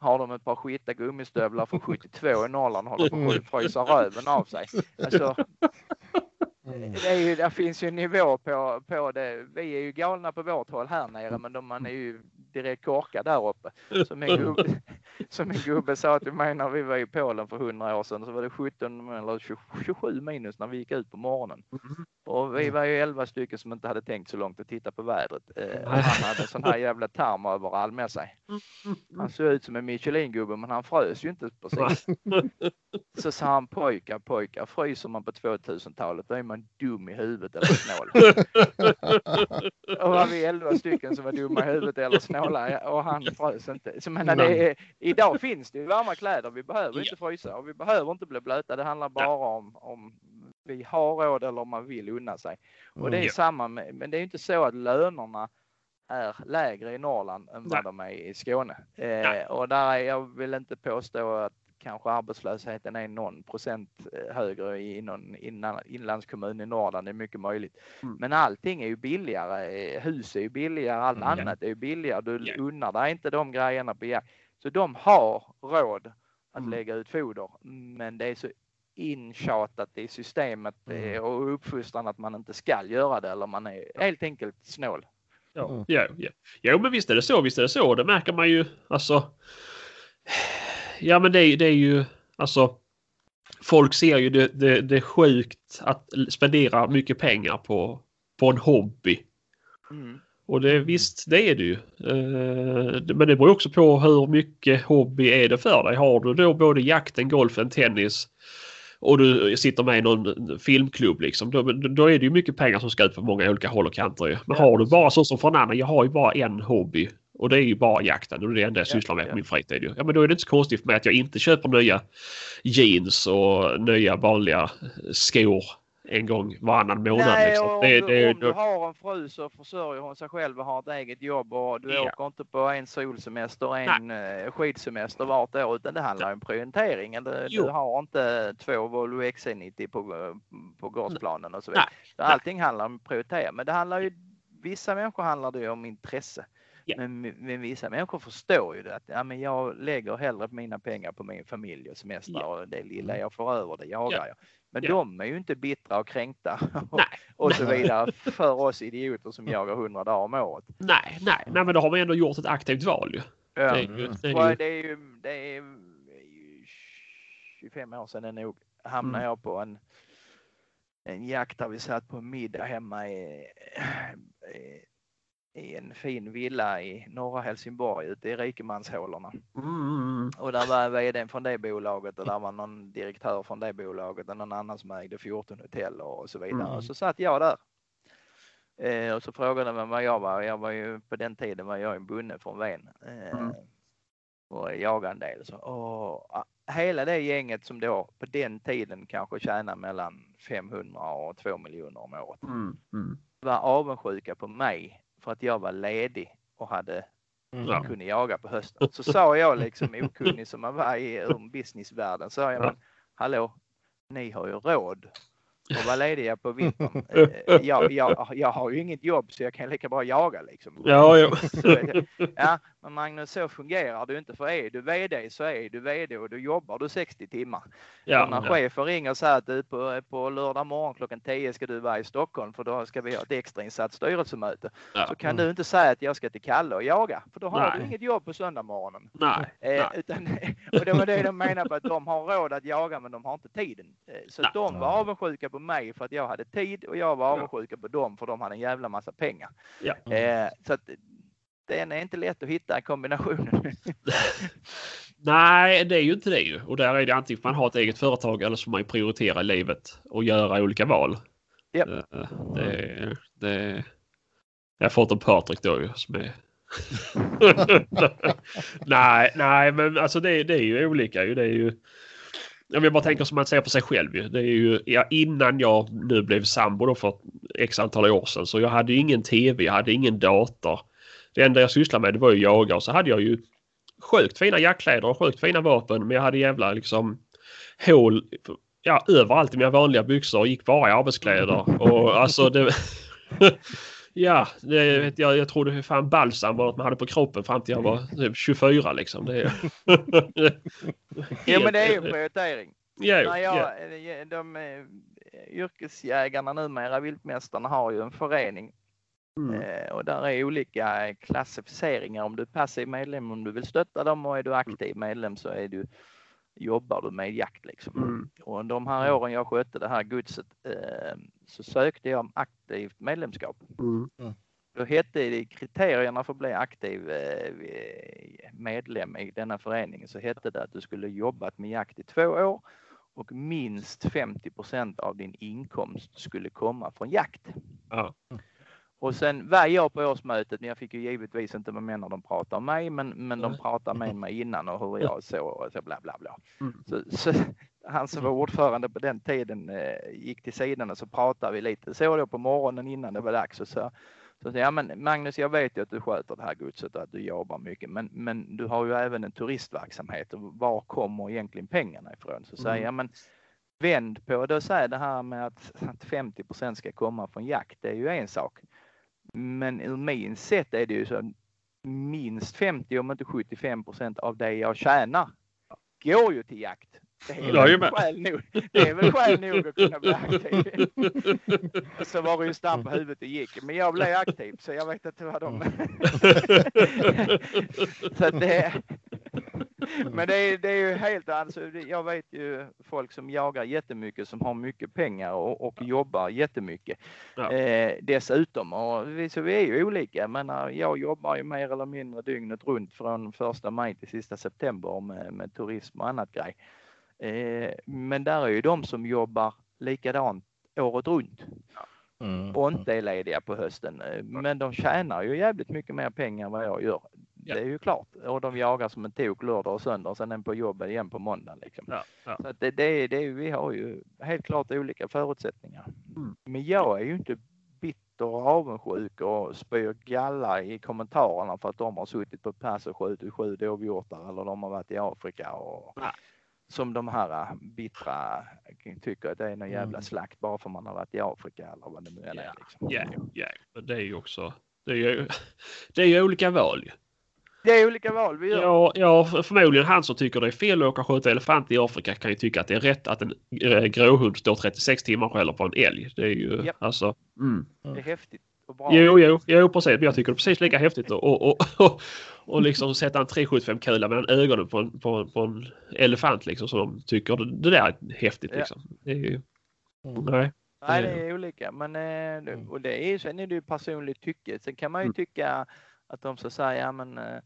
Har de ett par skita gummistövlar för 72 i Norrland håller på att frysa röven av sig. Alltså, det, är ju, det finns ju en nivå på, på det. Vi är ju galna på vårt håll här nere men de, man är ju direkt korkad där uppe. Som en, gubbe, som en gubbe sa till mig när vi var i Polen för 100 år sedan så var det 17 eller 20 27 minus när vi gick ut på morgonen. Och vi var ju 11 stycken som inte hade tänkt så långt att titta på vädret. Eh, och han hade en sån här jävla tarm överall med sig. Han såg ut som en Michelin-gubbe men han frös ju inte precis. Så sa han pojkar, pojkar, fryser man på 2000-talet då är man dum i huvudet eller snål. Och var vi 11 stycken som var dumma i huvudet eller snåla och han frös inte. Så menar, det är, idag finns det ju varma kläder. Vi behöver inte frysa och vi behöver inte bli blöta. Det handlar bara om om vi har råd eller om man vill unna sig. Och det är Ja. samma med, men det är ju inte så att lönerna är lägre i Norrland än vad de är i Skåne. Eh, och där är, jag vill inte påstå att kanske arbetslösheten är någon procent eh, högre i någon inlandskommun i Norrland. Det är mycket möjligt. Mm. Men allting är ju billigare. Eh, Hus är ju billigare. Allt Mm. annat är ju billigare. Du Ja. unnar dig inte de grejerna på jakt. Så de har råd att Mm. lägga ut foder. Men det är så intjatat i systemet Mm. eh, och uppfostran att man inte ska göra det eller man är helt enkelt snål. Ja, Mm. ja, ja. Jo, men visst är det så. Visst är det så. Det märker man ju. Alltså. Ja, men det, är- det är ju alltså. Folk ser ju det, det, det är sjukt att spendera mycket pengar på, på en hobby. Mm. Och det, visst, det är det ju. Eh, men det beror också på hur mycket hobby är det för dig. Har du då både jakten, golfen, tennis och du sitter med i någon filmklubb liksom. Då, då är det ju mycket pengar som ska ut på många olika håll och kanter. Men har du bara så som annan, jag har ju bara en hobby. Och det är ju bara jakten och det är det enda jag Ja, sysslar med på min fritid. Ja men då är det inte så konstigt med att jag inte köper nya jeans och nya vanliga skor en gång varannan månad. Nej, liksom. om, det, du, det, om du har en fru så försörjer hon sig själv och har ett eget jobb och du Ja. åker inte på en solsemester en eh, skidsemester vart år utan det handlar om prioritering. Du, du har inte två Volvo XC90 på, eh, på gårdsplanen och så vidare. Nej, allting handlar om prioritering. Men det handlar ju, vissa människor handlar det om intresse. Ja. Men, men vissa människor förstår ju det att ja, men jag lägger hellre mina pengar på min familj och semester Ja. och det lilla jag får över det jagar Ja. jag. Men Ja. de är ju inte bittra och kränkta och, Nej. och så vidare för oss idioter som jagar 100 dagar om året. Nej, nej, nej, men då har man ändå gjort ett aktivt val ju. Ja. Det är ju, det är Och ju det är ju, det är ju 25 år sedan är nog hamnade Mm. jag på en, en jakt där vi satt på middag hemma i, i, i en fin villa i norra Helsingborg ute i rikemanshålorna. mm, Och där var vdn från det bolaget och där var någon direktör från det bolaget och någon annan som ägde 14 hotell och så vidare. Mm. Och så satt jag där. Eh, och så frågade man vad jag var. Jag var ju på den tiden var jag en bonde från Ven. Eh, Mm. Och jagade en del. Så, och, ah, hela det gänget som då på den tiden kanske tjänar mellan 500 och 2 miljoner om året mm, mm. var avundsjuka på mig för att jag var ledig och hade Ja. kunde jaga på hösten. Så sa jag liksom okunnig som man var i ur businessvärlden. Sa jag, Ja. men hallå, ni har ju råd att vara lediga på vintern. Eh, Jag, jag, jag har ju inget jobb så jag kan lika bra jaga liksom. Ja, jo. Ja, men Magnus så fungerar det inte för är du VD så är du VD och då jobbar du 60 timmar. Ja, och när ja. chefen ringer och säger att du på, på lördag morgon klockan 10 ska du vara i Stockholm för då ska vi ha ett extrainsatt styrelsemöte. Ja. Så kan du inte säga att jag ska till Kalle och jaga för då har Nej. du inget jobb på söndag morgonen. Nej, Eh, nej. utan, och det var det de menade på att de har råd att jaga men de har inte tiden. Eh, så Nej. de var avundsjuka på mig för att jag hade tid och jag var avundsjuka på dem för de hade en jävla massa pengar. Ja. Eh, så att den är inte lätt att hitta kombinationen. Nej, det är ju inte det ju. Och där är det antingen man har ett eget företag eller så får man ju prioritera i livet och göra olika val. Japp. Eh, Det, det, jag fått en Patrik då ju som är nej, nej, men alltså det, det är ju olika ju. Det är ju... Om jag bara tänker som man ser på sig själv ju. Det är ju ja, innan jag nu blev sambo då för x antal år sedan så jag hade ingen tv, jag hade ingen dator. Det enda jag sysslade med det var ju jaga och så hade jag ju sjukt fina jackkläder och sjukt fina vapen men jag hade jävla liksom hål ja, överallt i mina vanliga byxor och gick bara i arbetskläder. Och alltså det... ja, det, jag, jag trodde fan balsam var något man hade på kroppen fram till jag var 24 liksom. Det, ja men det är ju prioritering. Ja, När jag, ja. de, eh, yrkesjägarna numera, viltmästarna, har ju en förening Mm. Eh, och där är olika klassificeringar om du är passiv medlem om du vill stötta dem och är du aktiv medlem så är du, jobbar du med jakt. Liksom. Mm. Och de här åren jag skötte det här godset eh, så sökte jag om aktivt medlemskap. Mm. Då hette det kriterierna för att bli aktiv eh, medlem i denna förening så hette det att du skulle jobbat med jakt i två år och minst 50% av din inkomst skulle komma från jakt. Ja. Och sen var jag på årsmötet, men jag fick ju givetvis inte vara med när de pratade om mig, men, men de pratade med mig innan och hur jag såg och så bla bla bla. Mm. Så, så han som var ordförande på den tiden eh, gick till sidan och så pratade vi lite så då på morgonen innan det var dags och så så ja men Magnus, jag vet ju att du sköter det här godset och att du jobbar mycket, men, men du har ju även en turistverksamhet och var kommer egentligen pengarna ifrån? Så säger Mm. jag, men vänd på det och säg det här med att, att 50% ska komma från jakt, det är ju en sak. Men ur min sätt är det ju så minst 50 om inte 75% av det jag tjänar går ju till jakt. Det är, väl skäl nog, det är väl skäl nog att kunna bli aktiv. Så var det ju stamp på huvudet och gick. Men jag blev aktiv så jag vet inte vad de... så att det, men det är, det är ju helt alltså, jag vet ju folk som jagar jättemycket som har mycket pengar och, och jobbar jättemycket. Ja. Eh, dessutom, och vi, så vi är ju olika. Men jag jobbar ju mer eller mindre dygnet runt från första maj till sista september med, med turism och annat grej. Eh, men där är ju de som jobbar likadant året runt Mm. och inte är lediga på hösten. Eh, Men de tjänar ju jävligt mycket mer pengar än vad jag gör. Ja. Det är ju klart. Och de jagar som en tok lördag och söndag och sen en på jobbet igen på måndag. Liksom. Ja, ja. Så det, det, det, vi har ju helt klart olika förutsättningar. Mm. Men jag är ju inte bitter och avundsjuk och spyr galla i kommentarerna för att de har suttit på pass och skjutit sju dovhjortar eller de har varit i Afrika och Nej. som de här äh, bittra tycker att det är någon jävla Mm. slakt bara för man har varit i Afrika eller vad det nu är. Ja, Liksom. Ja, men det är ju också... Det är ju, det är ju olika val. Det är olika val vi gör. Ja, ja, för- förmodligen han som tycker det är fel att åka och skjuta elefant i Afrika kan ju tycka att det är rätt att en eh, gråhund står 36 timmar och skäller på en älg. Det är ju Japp. alltså... Mm. Det är häftigt och bra. Jo, jo, jo, precis. Men jag tycker det är precis lika häftigt att och, och, och, och liksom sätta en 375-kula mellan ögonen på en, på, på en elefant liksom som de tycker det, det där är häftigt Ja. liksom. Det är ju... Mm. Nej. Nej, Det- är olika. Men eh, Mm. och det är sen är det ju personligt tycke. Sen kan man ju Mm. Att de så säger, ja men eh,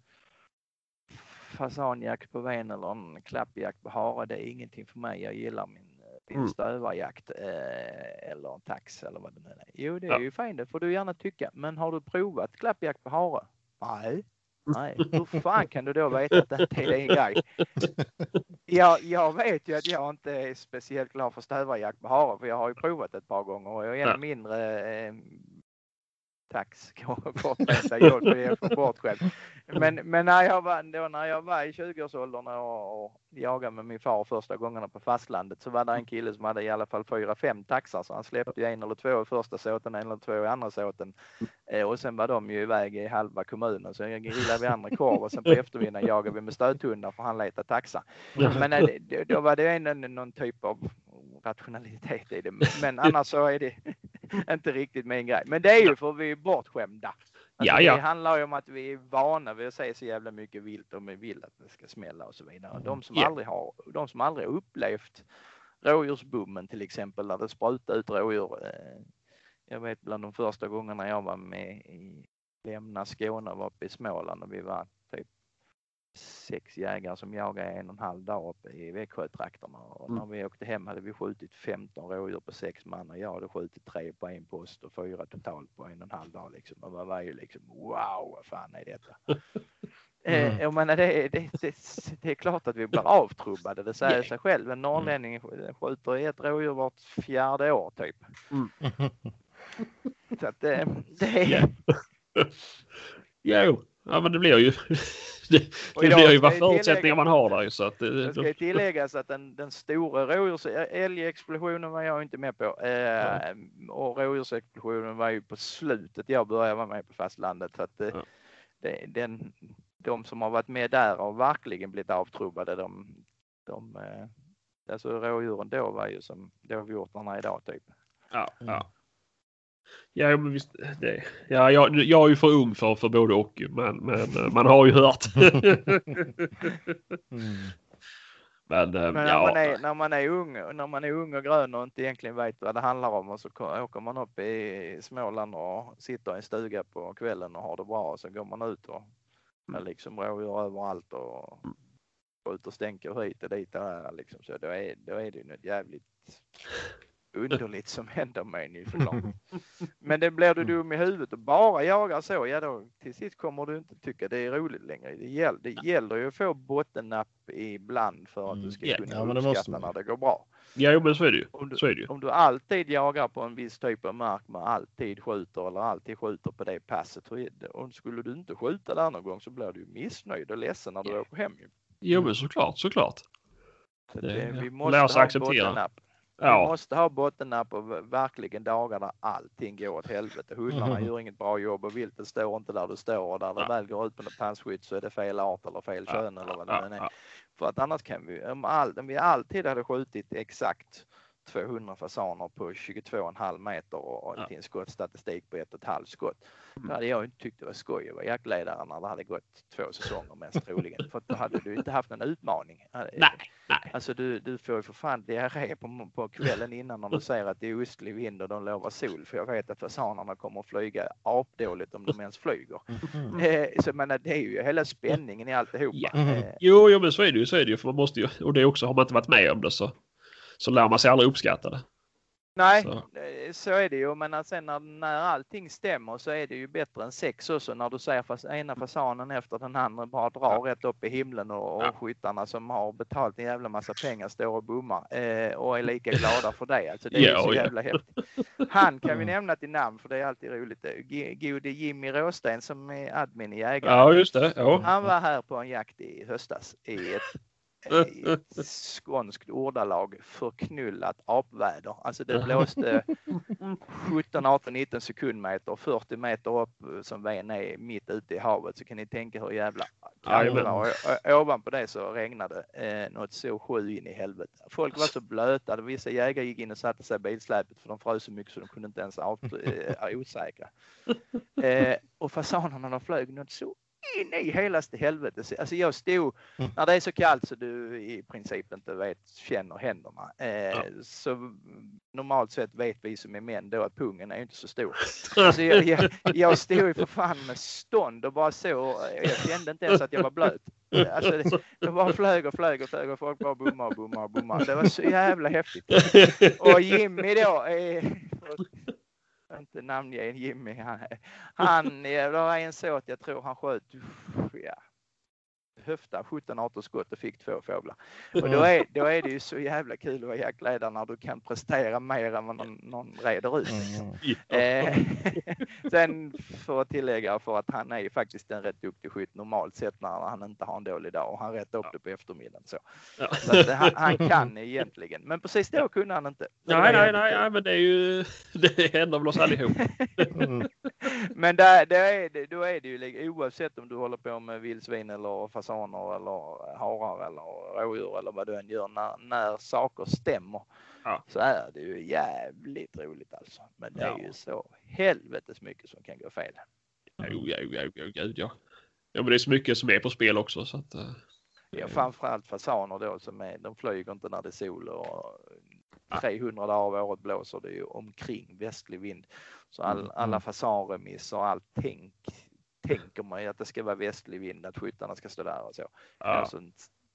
fasanjakt på ven eller en klappjakt på hare, det är ingenting för mig. Jag gillar min, eh, min Mm. stövarjakt eh, eller en tax eller vad det nu är. Jo, det är Ja. ju fint, det får du gärna tycka. Men har du provat klappjakt på hare? Nej. Nej, hur fan kan du då veta att det inte är din grej? Jag, jag vet ju att jag inte är speciellt glad för stövarjakt på hare för jag har ju provat ett par gånger och jag är ännu mindre eh, tax kortväxta jobb för det är för bort själv. Men, men när, jag var, då när jag var i 20-årsåldern och, och jagade med min far första gångerna på fastlandet så var det en kille som hade i alla fall fyra, fem taxar så han släppte en eller två i första såten, en eller två i andra såten. Eh, och sen var de ju iväg i halva kommunen så jag grillade vi andra korv och sen på eftermiddagen jagade vi med stödhundar för han letade taxa. Men eh, då var det en, någon typ av rationalitet i det. Men annars så är det inte riktigt min grej. Men det är ju för vi är bortskämda. Alltså Ja, ja. Det handlar ju om att vi är vana vid att se så jävla mycket vilt och vi vill att det ska smälla och så vidare. De som Ja. aldrig har, de som aldrig upplevt rådjursbommen till exempel där det sprutar ut rådjur. eh, Jag vet bland de första gångerna jag var med i lämna Skåne var uppe i Småland och vi var sex jägare som jagade en och en halv dag uppe i Växjötrakterna. Och Mm. när vi åkte hem hade vi skjutit 15 rådjur på sex man och jag hade skjutit tre på en post och fyra totalt på en och en halv dag. Liksom. Och man var ju liksom wow, vad fan är detta? Mm. Eh, jag menar, det, det, det, det är klart att vi blir avtrubbade, det säger sig själv. En norrlänning skjuter ett rådjur vart fjärde år typ. Så att det, det är... Jo, ja men det blir ju... det det idag blir ju vad förutsättningar tillägga- man har där så att... det- ska ju tilläggas att den, den stora rådjurs... Älgexplosionen var jag inte med på. Eh, Och rådjursexplosionen var ju på slutet jag började vara med på fastlandet. Så att det, Ja. det, den, de som har varit med där har verkligen blivit avtrubbade. De, de, eh, alltså rådjuren då var ju som dovhjortarna idag typ. Ja, ja. Ja, men visst. Det, ja, jag, jag är ju för ung för, för både och men, men eh, man har ju hört. Mm. men, eh, Men när, ja. man är, när, man är ung, när man är ung och grön och inte egentligen vet vad det handlar om och så åker man upp i Småland och sitter i en stuga på kvällen och har det bra och så går man ut och är Mm. liksom rådjur överallt och skjuter stänker hit och dit och där liksom. Så då är, då är det ju något jävligt underligt som händer med en ju såklart. Men det blir du dum i huvudet och bara jagar så, ja då till sist kommer du inte tycka det är roligt längre. Det gäller, det gäller ju att få bottennapp ibland för att du ska Mm, kunna ja, det uppskatta man. när det går bra. ja, men så är det ju. Om du, Så är det ju. om du alltid jagar på en viss typ av mark, man alltid skjuter eller alltid skjuter på det passet. det? Och skulle du inte skjuta där någon gång så blir du missnöjd och ledsen när du Ja. åker hem. ju. Jo, men såklart, såklart. Så Det- det, vi måste sig ha acceptera. bottennapp. Vi Ja, måste ha bottennapp och verkligen dagar där allting går åt helvete. Hundarna Mhm. gör inget bra jobb och viltet står inte där du står och där det Ja. väl går ut på något pannskydd så är det fel art eller fel Ja, kön eller vad det ja, än är. ja. För att annars kan vi, om, all, om vi alltid hade skjutit exakt 200 fasaner på 22,5 meter och Ja. finns skottstatistik på ett och ett halvt skott. Mm. Då hade jag inte tyckt det var skoj att vara jaktledare när det hade gått två säsonger mest troligen. För då hade du inte haft någon utmaning. Nej, nej. Alltså du, du får ju för fan diarré på, på kvällen innan när du säger att det är östlig vind och de lovar sol. För jag vet att fasanerna kommer att flyga apdåligt om de ens flyger. Mm. Eh, så jag menar, det är ju hela spänningen i alltihopa. Ja. Eh, Jo, jo, men så är det ju. Så är det ju. För man måste ju. Och det också, har man inte varit med om det så, så lär man sig aldrig uppskatta det. nej, Så. eh, så är det ju. Men sen när, när allting stämmer så är det ju bättre än sex också. När du ser fas, ena fasanen efter den andra bara drar rätt upp i himlen och, och Ja. skyttarna som har betalt en jävla massa pengar står och bommar eh, och är lika glada för det. Alltså det är Ja, så ja. jävla häftigt. Han kan vi Mm. nämna till namn för det är alltid roligt. G- Gode Jimmy Råsten som är admin i Jägare. Ja, just det. Ja. Han var här på en jakt i höstas i ett skånskt ordalag förknullat apväder. Alltså det blåste 17, 18, 19 sekundmeter, 40 meter upp eh, som ven är mitt ute i havet så kan ni tänka hur jävla kallt. Och- Ovanpå det så regnade eh, något så sju in i helvete. Folk var så blöta. Vissa jägare gick in och satte sig i bilsläpet för de frös så mycket så de kunde inte ens av, eh, osäkra. Eh, och fasanerna de flög något så in i helaste helvete. Så- Alltså jag stod, Mm. när det är så kallt så du i princip inte vet, känner händerna. Eh, Ja. Så normalt sett vet vi som är män då att pungen är inte så stor. Alltså jag, jag, jag stod ju för fan med stånd och bara så. Jag kände inte ens att jag var blöt. Alltså det, det bara flög och flög och flög och folk bara bommade och bommade och bommade. Det var så jävla häftigt. Och Jimmy då att inte namnge Jimmy, han, han det var en så att jag tror han sköt, ja, höfta 17-18 skott och fick två fåglar. Och då är, då är det ju så jävla kul att vara jaktledare när du kan prestera mer än vad någon, någon reder ut. Liksom. Mm. Eh, sen för att tillägga för att han är ju faktiskt en rätt duktig skytt normalt sett när han inte har en dålig dag och han rättar upp det på eftermiddagen. Så, Ja. så att han, han kan egentligen, men precis då kunde han inte. Nej, nej, nej, nej, men det är ju... Det händer väl oss allihop. Mm. Men där, där är det, då är det ju oavsett om du håller på med vildsvin eller fasaner eller harar eller rådjur eller vad du än gör. När, när saker stämmer Ja. så är det ju jävligt roligt alltså. Men det är Ja. ju så helvetes mycket som kan gå fel. Jo, jo, jo, jo, gud ja. Ja, men det är så mycket som är på spel också så att... eh, Ja, framförallt fasaner då som är, de flyger inte när det är sol och Ja. 300 dagar av året blåser det ju omkring västlig vind. Så all, Mm, alla mm. fasanremisser och allt tänk tänker man ju att det ska vara västlig vind, att skyttarna ska stå där och så. Ja. Alltså,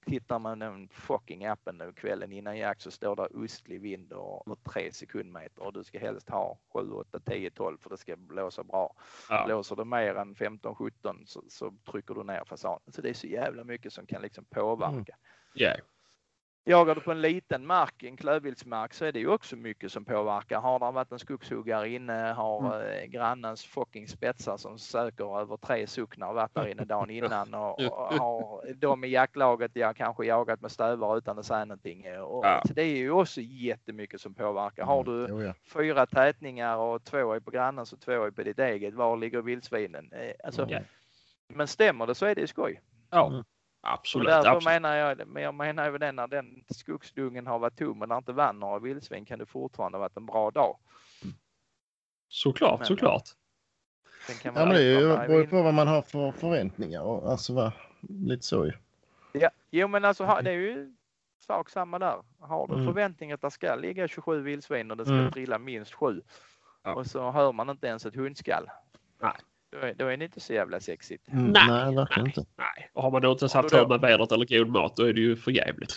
tittar man den fucking appen nu kvällen innan jakt så står det östlig vind och, 3 sekundmeter och du ska helst ha 7, 8, 10, 12 för det ska blåsa bra. Ja. Blåser det mer än 15, 17 så, så trycker du ner fasanen. Så det är så jävla mycket som kan liksom påverka. Mm. Ja. Jagar du på en liten mark, en klövviltsmark, så är det ju också mycket som påverkar. Har det varit en skogshuggare inne, har eh, grannens fucking spetsar som söker över tre socknar varit där inne dagen innan och, och har de i jaktlaget, ja kanske jagat med stövar utan att säga någonting. Och, Ja. så det är ju också jättemycket som påverkar. Har du Jo, ja. fyra tätningar och två är på grannens och två är på ditt eget, var ligger vildsvinen? Eh, Alltså, Ja. Men stämmer det så är det ju skoj. ja. Mm. Och Absolut. därför absolut. menar jag, men jag menar även det när den skogsdungen har varit tom och när inte vann några vildsvin kan det fortfarande ha varit en bra dag. Såklart, Men- såklart. Sen kan ja man men det är ju, beror ju på vad man har för förväntningar. Och, alltså va, lite så ju. Ja, jo men alltså ha- det är ju sak samma där. Har du Mm. förväntningar att det ska ligga 27 vildsvin och det ska Mm. trilla minst sju Ja. och så hör man inte ens ett hundskall. Nej. Då är, då är det inte så jävla sexigt. Mm, Nej, nej, verkligen nej. inte. Nej, och har man då inte ens Har haft du då- tur med vädret eller god mat då är det ju för jävligt.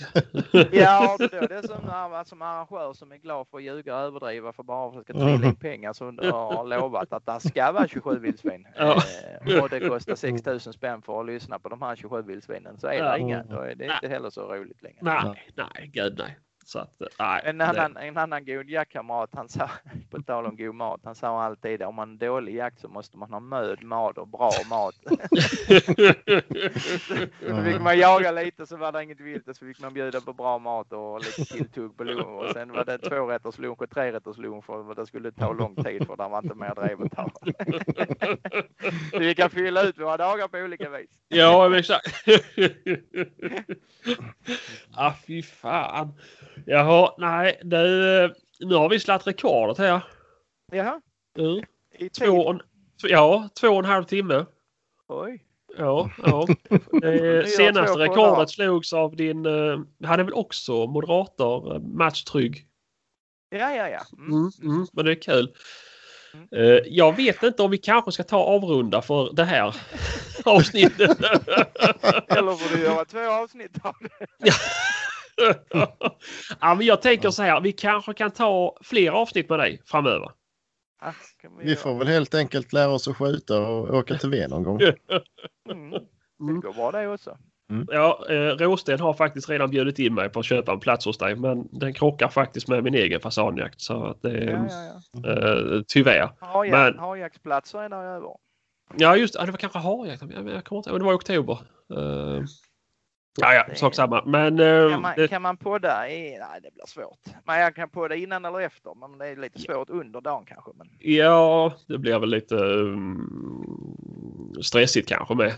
Ja, det som, ar- som arrangör som är glad för att ljuga och överdriva för bara för att ska trilla in pengar så har lovat att det ska vara 27 vildsvin. Ja. Eh, och det kostar 6 000 spänn för att lyssna på de här 27 vildsvinen så är det Ja. inga. Då är det inte heller så roligt längre. Nej, nej, gud nej. Så att, eh, nej. En det- annan, en annan god jaktkamrat, han sa, på tal om god mat, han sa alltid om man har dålig jakt så måste man ha möd mat och bra mat. Så fick man jaga lite så var det inget vilt och så fick man bjuda på bra mat och lite tilltugg på lunch. Och sen var det tvårätters lunch och trerätters lunch för det skulle ta lång tid för det var inte mer drev att ta. Så vi kan fylla ut våra dagar på olika vis. Ja, exakt. ah, fy fan. Jaha, nej, det, nu har vi slagit rekordet här. Jaha, Mm. i Två, och- ja, två och en halv timme. Oj. Ja, ja. Det senaste rekordet slogs av din, eh, han är väl också moderator, eh, Mats Trygg. Ja, ja, ja. Mm. Mm, mm, men det är kul. Mm. Eh, jag vet inte om vi kanske ska ta avrunda för det här avsnittet. Eller får du göra två avsnitt av det. ja, men jag tänker så här, vi kanske kan ta fler avsnitt med dig framöver. Kan vi Vi får väl helt enkelt lära oss att skjuta och åka till V någon gång. Mm. Det Mm. går bra det också. Ja, eh, Råsten har faktiskt redan bjudit in mig på att köpa en plats hos dig men den krockar faktiskt med min egen fasanjakt så att det Ja, är ja, ja. eh, tyvärr. Harjakt, Men- Harjaktsplatser är där över. Ja just ja, det var kanske harjakt. Jag, jag kommer inte ihåg, det var i oktober. Uh, ja, ja, sak samma. Men eh, Kan man, det, kan man podda? I, nej, det blir svårt. Men jag kan podda innan eller efter. Men det är lite svårt under dagen kanske. Men ja, det blir väl lite um, stressigt kanske med.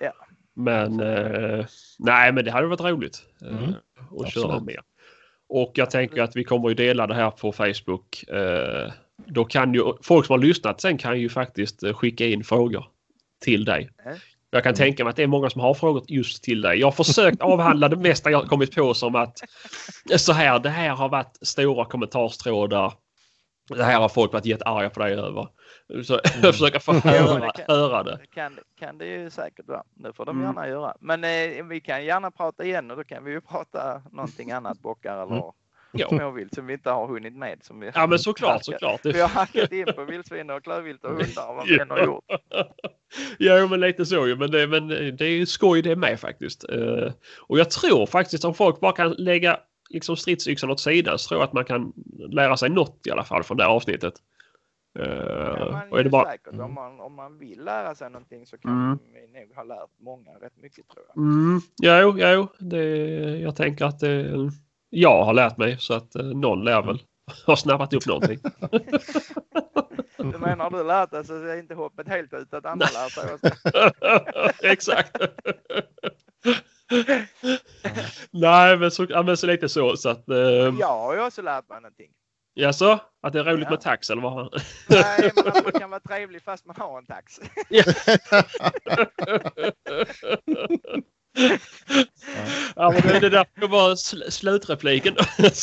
Ja. Men eh, nej, men det hade varit roligt eh, Mm, att köra absolut. mer. Och jag tänker att vi kommer att dela det här på Facebook. Eh, då kan ju folk som har lyssnat sen kan ju faktiskt skicka in frågor till dig. Mm. Jag kan tänka mig att det är många som har frågor just till dig. Jag har försökt avhandla det mesta jag kommit på som att så här, det här har varit stora kommentarstrådar. Det här har folk varit jättearga på dig över. Så jag försöker få höra, det kan- höra det. det kan, kan det ju säkert vara. Det får de Mm. gärna göra. Men eh, vi kan gärna prata igen och då kan vi ju prata någonting annat. Bockar eller Mm. Ja. småvilt som vi inte har hunnit med. Som vi Ja men såklart, såklart. Vi har hackat in på vildsvin och klövvilt och hundar. Vad vi än har gjort. ja men lite så ju. Men det, men det är ju skoj det med faktiskt. Eh, och jag tror faktiskt om folk bara kan lägga liksom stridsyxan åt sidan så tror jag att man kan lära sig något i alla fall från det här avsnittet. Eh, Ja, man och är det ju bara... säkert, om, man, om man vill lära sig någonting så kan Mm. vi nog ha lärt många rätt mycket tror jag. Mm, jo, jo. Det, jag tänker att det, jag har lärt mig så att eh, någon lär väl ha snappat upp någonting. Du menar du lärt dig så är inte hoppet helt ut att andra lär sig också. Exakt. Nej, men så, ja, men så lite så. så att, eh, Jag har ju också lärt mig någonting. Jaså? Att det är roligt Ja. med tax eller vad? Nej, men att det kan vara trevligt fast man har en tax. ja, men det, det där var sl- slutrepliken.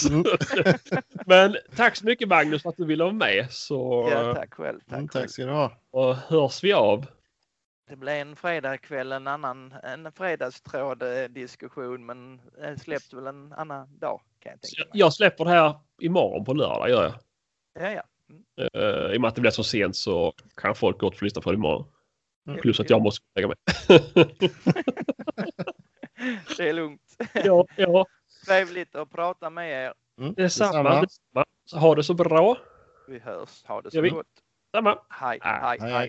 Mm. men tack så mycket Magnus för att du ville vara med. Så Ja, tack själv. Tack, Mm, tack ska du ha. och hörs vi av. Det blir en fredagkväll, en annan en fredagstråd-diskussion, men det släpps väl en annan dag kan jag tänka mig. Jag släpper det här imorgon på lördag gör jag. Ja, ja. Mm. Uh, I och med att det blir så sent så kan folk gott få lyssna på det imorgon. Mm. Plus att jag måste lägga mig. det är lugnt. ja, ja. Trevligt att prata med er. Mm, Detsamma. detsamma. Ha det så bra. Vi hörs. Ha det så gott. Samma. Hej, Ah, hej, hej, hej.